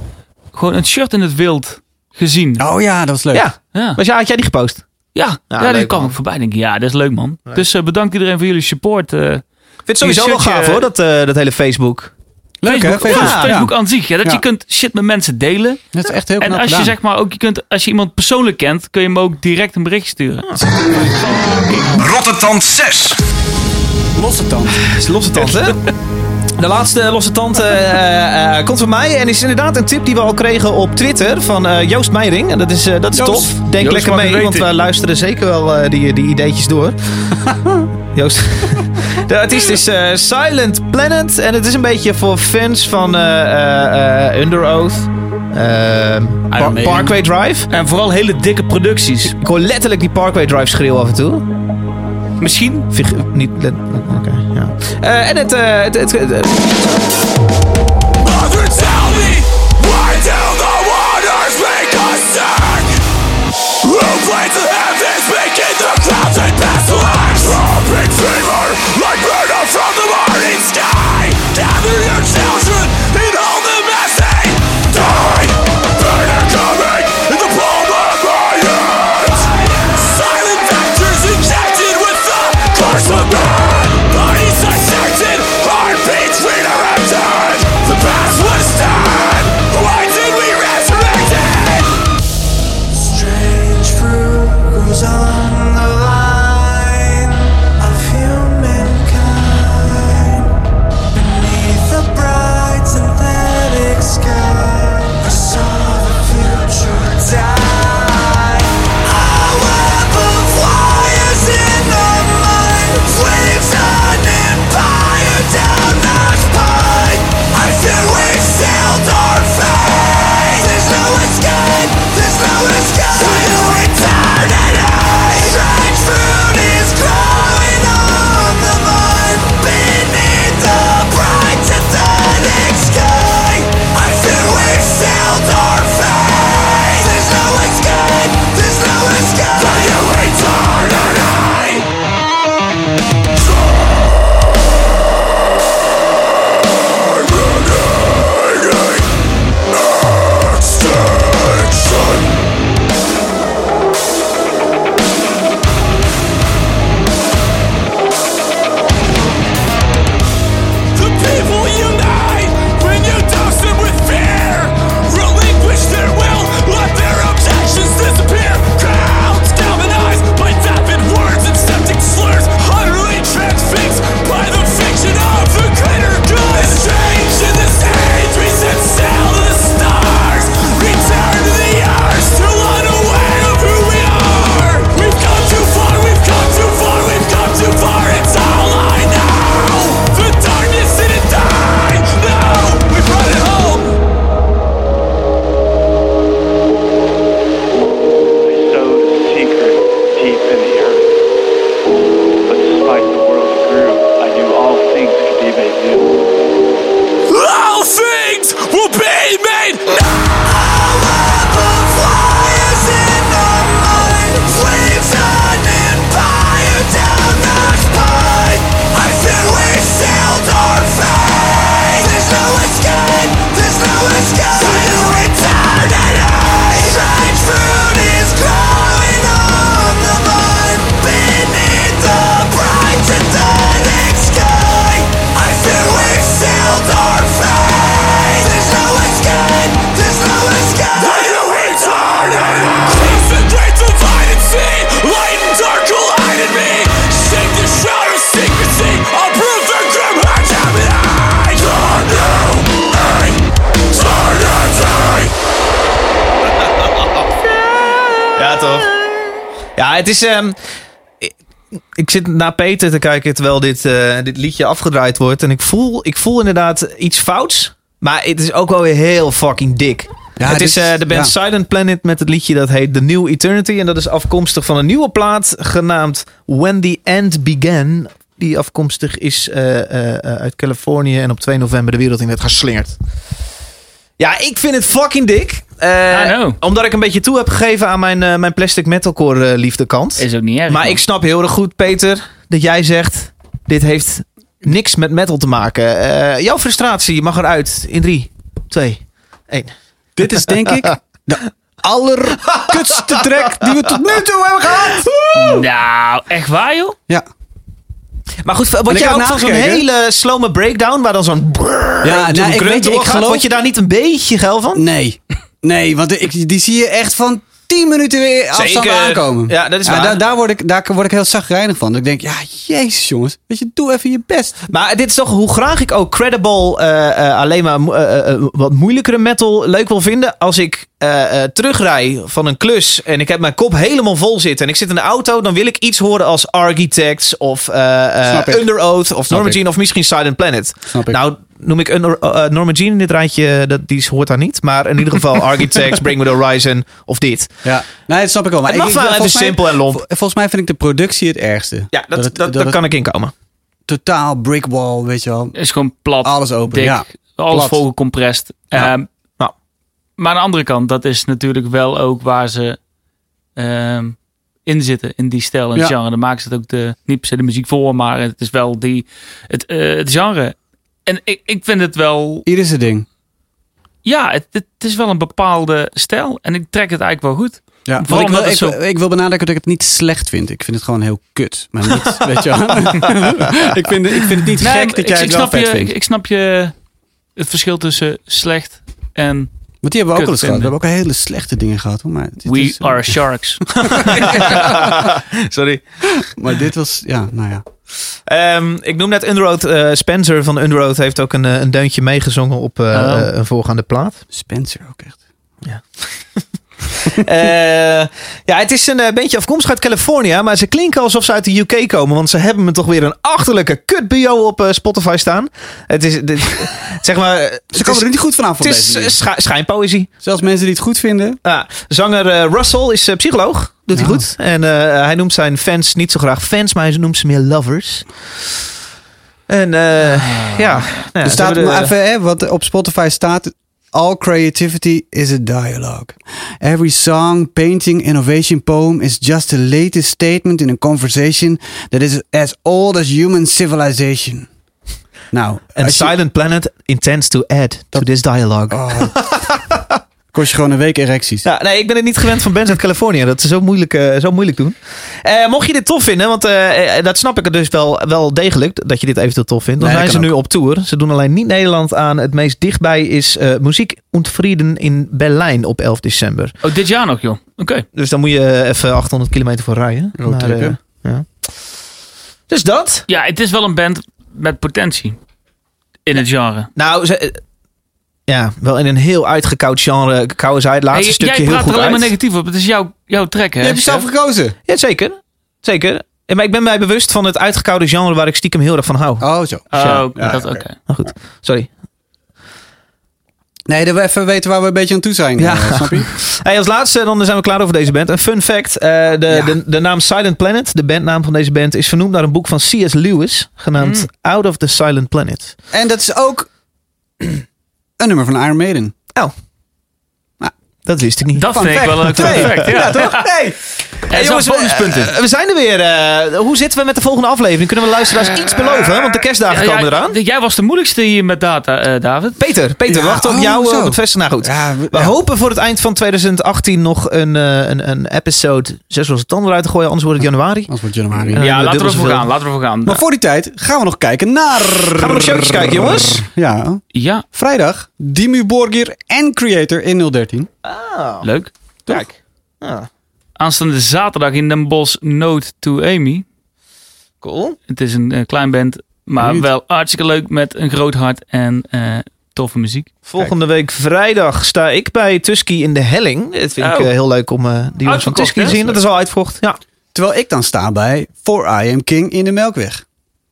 gewoon een shirt in het wild gezien. Oh ja, dat was leuk. Ja, Ja, was, ja, had jij die gepost? Ja, Ja, ja, die kwam ook voorbij. Denk ik, ja, dat is leuk man. Dus eh, bedankt iedereen voor jullie support. eh, Ik vind het sowieso wel gaaf hoor, dat, eh, dat hele Facebook. Leuk hè? Facebook, Facebook. ja, Ja. Facebook aan zich. Ja, dat Ja. je kunt shit met mensen delen. Dat is echt heel En als je zeg maar ook, je kunt, als je iemand persoonlijk kent, kun je hem ook direct een bericht sturen. Rotterdam 6. Losse tand. Is losse tand, hè? De laatste losse tand eh, eh, eh, komt van mij. En is inderdaad een tip die we al kregen op Twitter van Joost Meijering. En dat is, dat is Joost. tof. Denk Joost lekker mee, want we luisteren zeker wel die, die ideetjes door. Joost. De artiest is Silent Planet. En het is een beetje voor fans van eh, Under Oath. Par-. Parkway Drive. En vooral hele dikke producties. Ik hoor letterlijk die Parkway Drive schreeuw af en toe. Misschien niet Oké, ja. Eh, en het... eh, het, het, het- like burner from the morning sky. Gather your children Ja, toch? Ja, het is... ehm, ik, ik zit naar Peter te kijken terwijl dit, eh, dit liedje afgedraaid wordt. En ik voel, ik voel inderdaad iets fouts. Maar het is ook wel weer heel fucking dik. Ja, het is eh, de band ja. Silent Planet met het liedje dat heet The New Eternity. En dat is afkomstig van een nieuwe plaat genaamd When the End Began. Die afkomstig is eh, uit Californië en op 2 november de wereld in werd geslingerd. Ja, ik vind het fucking dik. Eh, omdat ik een beetje toe heb gegeven aan mijn, eh, mijn plastic metalcore eh, liefdekant. is ook niet erg. Maar man. ik snap heel erg goed, Peter, dat jij zegt... dit heeft niks met metal te maken. Eh, jouw frustratie mag eruit in 3, 2, 1. Dit is denk ik de allerkutste track die we tot nu toe hebben gehad. Nou, echt waar joh? Ja. Maar goed, wat jij ook van zo'n hele slome breakdown... waar dan zo'n... Ja, nou, ik, weet je, ik geloof... Word je daar niet een beetje geil van? Nee. Nee, want ik, die zie je echt van 10 minuten weer afstand Zeker. aankomen. Ja, dat is Ja, daar, daar, word ik, daar word ik heel zagrijnig van. Dat ik denk, ja, jezus jongens. Weet je, doe even je best. Maar dit is toch hoe graag ik ook credible, eh, eh, alleen maar eh, wat moeilijkere metal leuk wil vinden. Als ik terugrij van een klus en ik heb mijn kop helemaal vol zitten en ik zit in de auto, dan wil ik iets horen als Architects of. Under Oath of Norma. Jean of misschien Silent Planet. Snap ik. Nou, noem ik Under, eh, Norma Jean in dit rijtje, dat, die hoort daar niet. Maar in ieder geval Architects, Bring Me The Horizon of dit. Ja, nee, dat snap ik wel. Maar Het mag ik, wel even volgens mij- simpel en lomp. vol- Volgens mij vind ik de productie het ergste. Ja, dat, het- dat, dat het kan ik inkomen. totaal brick wall, weet je wel. Het is gewoon plat. Alles open, dik, ja. Alles Plat. volgecompressed. Ja. Ehm, Nou. Maar aan de andere kant, dat is natuurlijk wel ook waar ze ehm, in zitten. In die stijl en Ja. genre. Dan maken ze het ook de, niet per se de muziek voor, maar het is wel die, het, eh, het genre. En ik, ik vind het wel, Hier is het ding. ja, het, het is wel een bepaalde stijl. En ik trek het eigenlijk wel goed. Ja, Vooral ik, wil, ik, het zo- ik wil benadrukken dat ik het niet slecht vind. Ik vind het gewoon heel kut. Maar niet, weet je wel. ik, vind, ik vind het niet Nee, gek dat jij ik, het wel vet je, vindt. ik, ik snap je het verschil tussen slecht en Want die hebben we ook al eens gehad. We hebben ook hele slechte dingen gehad. Hoor. Maar, dit We is, Are Sharks. Sorry. maar dit was, ja, nou ja. Ehm, ik noem net Underoath. eh, Spencer van Underoath heeft ook een, eh, een deuntje meegezongen op eh, Oh. eh, een voorgaande plaat. Spencer ook echt. Eh, ja, het is een eh, beetje afkomstig uit California, maar ze klinken alsof ze uit de UK komen, want ze hebben me toch weer een achterlijke kut bio op eh, Spotify staan. Het is, dit, zeg maar, Ze het komen is, er niet goed vanaf. het is eh, scha- schijnpoëzie. Zelfs mensen die het goed vinden. Ja, zanger eh, Russell is eh, psycholoog, doet hij goed. En eh, hij noemt zijn fans niet zo graag fans, maar hij noemt ze meer lovers. En eh, ja, nou ja, er staat de- even, hè, wat op Spotify staat. All creativity is a dialogue. Every song, painting, innovation, poem is just the latest statement in a conversation that is as old as human civilization. Now, And Silent Planet intends to add to this dialogue. Oh. kost je gewoon een week erecties. Ja, nee, ik ben het niet gewend van bands uit Californië. Dat ze zo moeilijk, eh, zo moeilijk doen. Eh, mocht je dit tof vinden, want eh, dat snap ik er dus wel, wel degelijk, dat je dit eventueel tof vindt. Dan Nee, zijn ze nu op tour. Ze doen alleen niet Nederland aan. Het meest dichtbij is eh Muziek und Frieden in Berlijn op 11 december. Oh, dit jaar nog, joh. Oké. Dus dan moet je even 800 kilometer voor rijden. Ja. Dus dat. Ja, het is wel een band met potentie. In het genre. Nou, ze, ja, wel in een heel uitgekoud genre. Kouwen zij het laatste Hey, stukje jij heel praat goed er alleen uit. maar negatief op. Het is jouw, jouw track, hè? Je hebt jezelf chef? gekozen. Ja, zeker. Zeker. Maar ik ben mij bewust van het uitgekoude genre waar ik stiekem heel erg van hou. Oh, zo. Oh, Ja, dat, oké. Maar goed, sorry. Nee, dat we even weten waar we een beetje aan toe zijn. Ja. eh, snap je? Hey, als laatste, dan zijn we klaar over deze band. Een fun fact. eh, de, Ja. de, de naam Silent Planet, de bandnaam van deze band, is vernoemd naar een boek van C.S. Lewis. Genaamd Hmm. Out of the Silent Planet. En dat is ook een nummer van Iron Maiden. Dat wist ik niet. Dat vind ik wel een fact. Ja, Ja, toch? Hey. En jongens, zo'n bonuspunten. we, eh, we zijn er weer. eh, hoe zitten we met de volgende aflevering? Kunnen we luisteraars iets beloven? Want de kerstdagen Ja, komen ja, eraan. Jij was de moeilijkste hier met data, eh, David. Peter, Peter, Ja, wacht op oh, jou eh, zo. op het festival. Nou goed. Ja, we- We ja. hopen voor het eind van 2018 nog een, eh, een, een episode 6 losse tanden eruit te gooien. Anders wordt het januari. Als wordt januari. Ja. Laten we ervoor gaan. Laten we gaan. Maar voor die tijd gaan we nog kijken naar... Gaan we nog showtjes kijken, jongens? Ja. Ja, Vrijdag, Dimmu Borgir en Creator in 013. Ah, leuk. kijk. Ah, Aanstaande zaterdag in Den Bosch Note to Amy. cool. Het is een eh, klein band, maar Benieuwd. wel hartstikke leuk met een groot hart en eh, toffe muziek. Volgende week vrijdag sta ik bij Tusky in de Helling. Het vind ik Oh. eh, heel leuk om die jongens van Tusky te zien. Dat is al uitverkocht. Ja. Terwijl ik dan sta bij For I Am King in de Melkweg.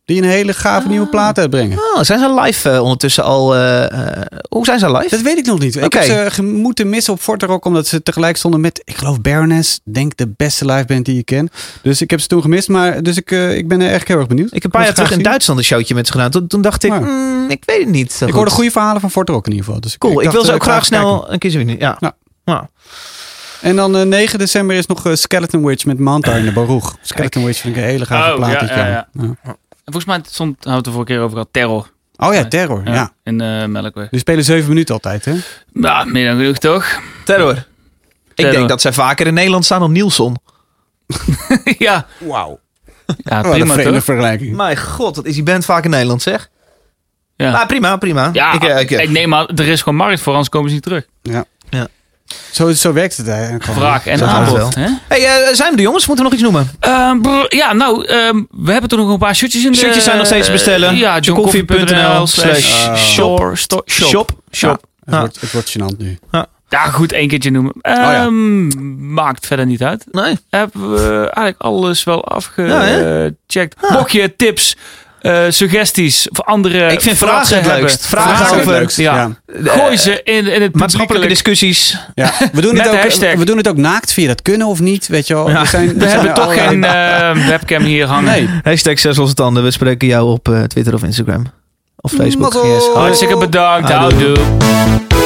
Die een hele gave nieuwe plaat uitbrengen. Oh, zijn ze live eh, ondertussen al? eh, eh, hoe zijn ze live? Dat weet ik nog niet. Ik heb ze moeten missen op Forte Rock omdat ze tegelijk stonden met, ik geloof, Baroness. Denk de beste liveband die je ken. Dus ik heb ze toen gemist, maar dus ik, ik ben er echt heel erg benieuwd. Ik heb een paar jaar terug in Duitsland een showtje met ze gedaan. Toen, toen dacht ik, mm, ik weet het niet. Ik goed. hoorde goede verhalen van Forte Rock in ieder geval. Dus Cool, ik, dacht, wil ze ook graag kijken. snel een keer zien. Ja. Ja. Ja. En dan eh, 9 december is nog Skeleton Witch met Manta in de Baruch. Skeleton Witch vind ik een hele gave Oh, plaat. ja, ja. Ja. En volgens mij stond, hadden we het de vorige keer over gehad, Terror. Oh ja, Terror. Ja. In eh Melkweg. Die spelen 7 minuten altijd, hè? Nou, meer dan genoeg toch? Terror. Ik Terror. denk dat zij vaker in Nederland staan dan Nielsen. ja. Wauw. Ja, Wat een prima vreemde toch? vergelijking. Mijn god, wat is die band vaak in Nederland zeg. Ja, Maar prima, prima. ja ik, ik, eh, ik, neem aan, er is gewoon markt voor, anders komen ze niet terug. Ja. Zo, zo werkt het eigenlijk gewoon. Vraag en aanbod. hè? Hey, eh, zijn we er jongens? Moeten we nog iets noemen? Ehm, brr, ja, nou, ehm, we hebben toch nog een paar shirtjes in de... Shirtjes zijn nog steeds te bestellen. eh, ja, Johncoffee.nl slash shop. Shop. Shop. Het, Ja. wordt, het wordt gênant nu. Ja, goed, één keertje noemen. ja. Ehm, Maakt verder niet uit. Nee. Hebben we eigenlijk alles wel Ja, afgecheckt. Bokje, tips, eh, suggesties of andere Ik vind vragen vragen het leukst. Vragen Vragen het leukst, Ja. ja. Gooi ze in, in het Maatschappelijke discussies. Ja, we doen, Met het ook, hashtag. we doen het ook naakt. Je dat kunnen of niet? Weet je wel? Ja. Er zijn, We zijn hebben toch geen eh, webcam hier hangen. Nee. Hashtag zes losse tanden. We spreken jou op eh, Twitter of Instagram. Of Facebook. Mazzel. Yes. Hartstikke bedankt. Houdoe. Houdoe.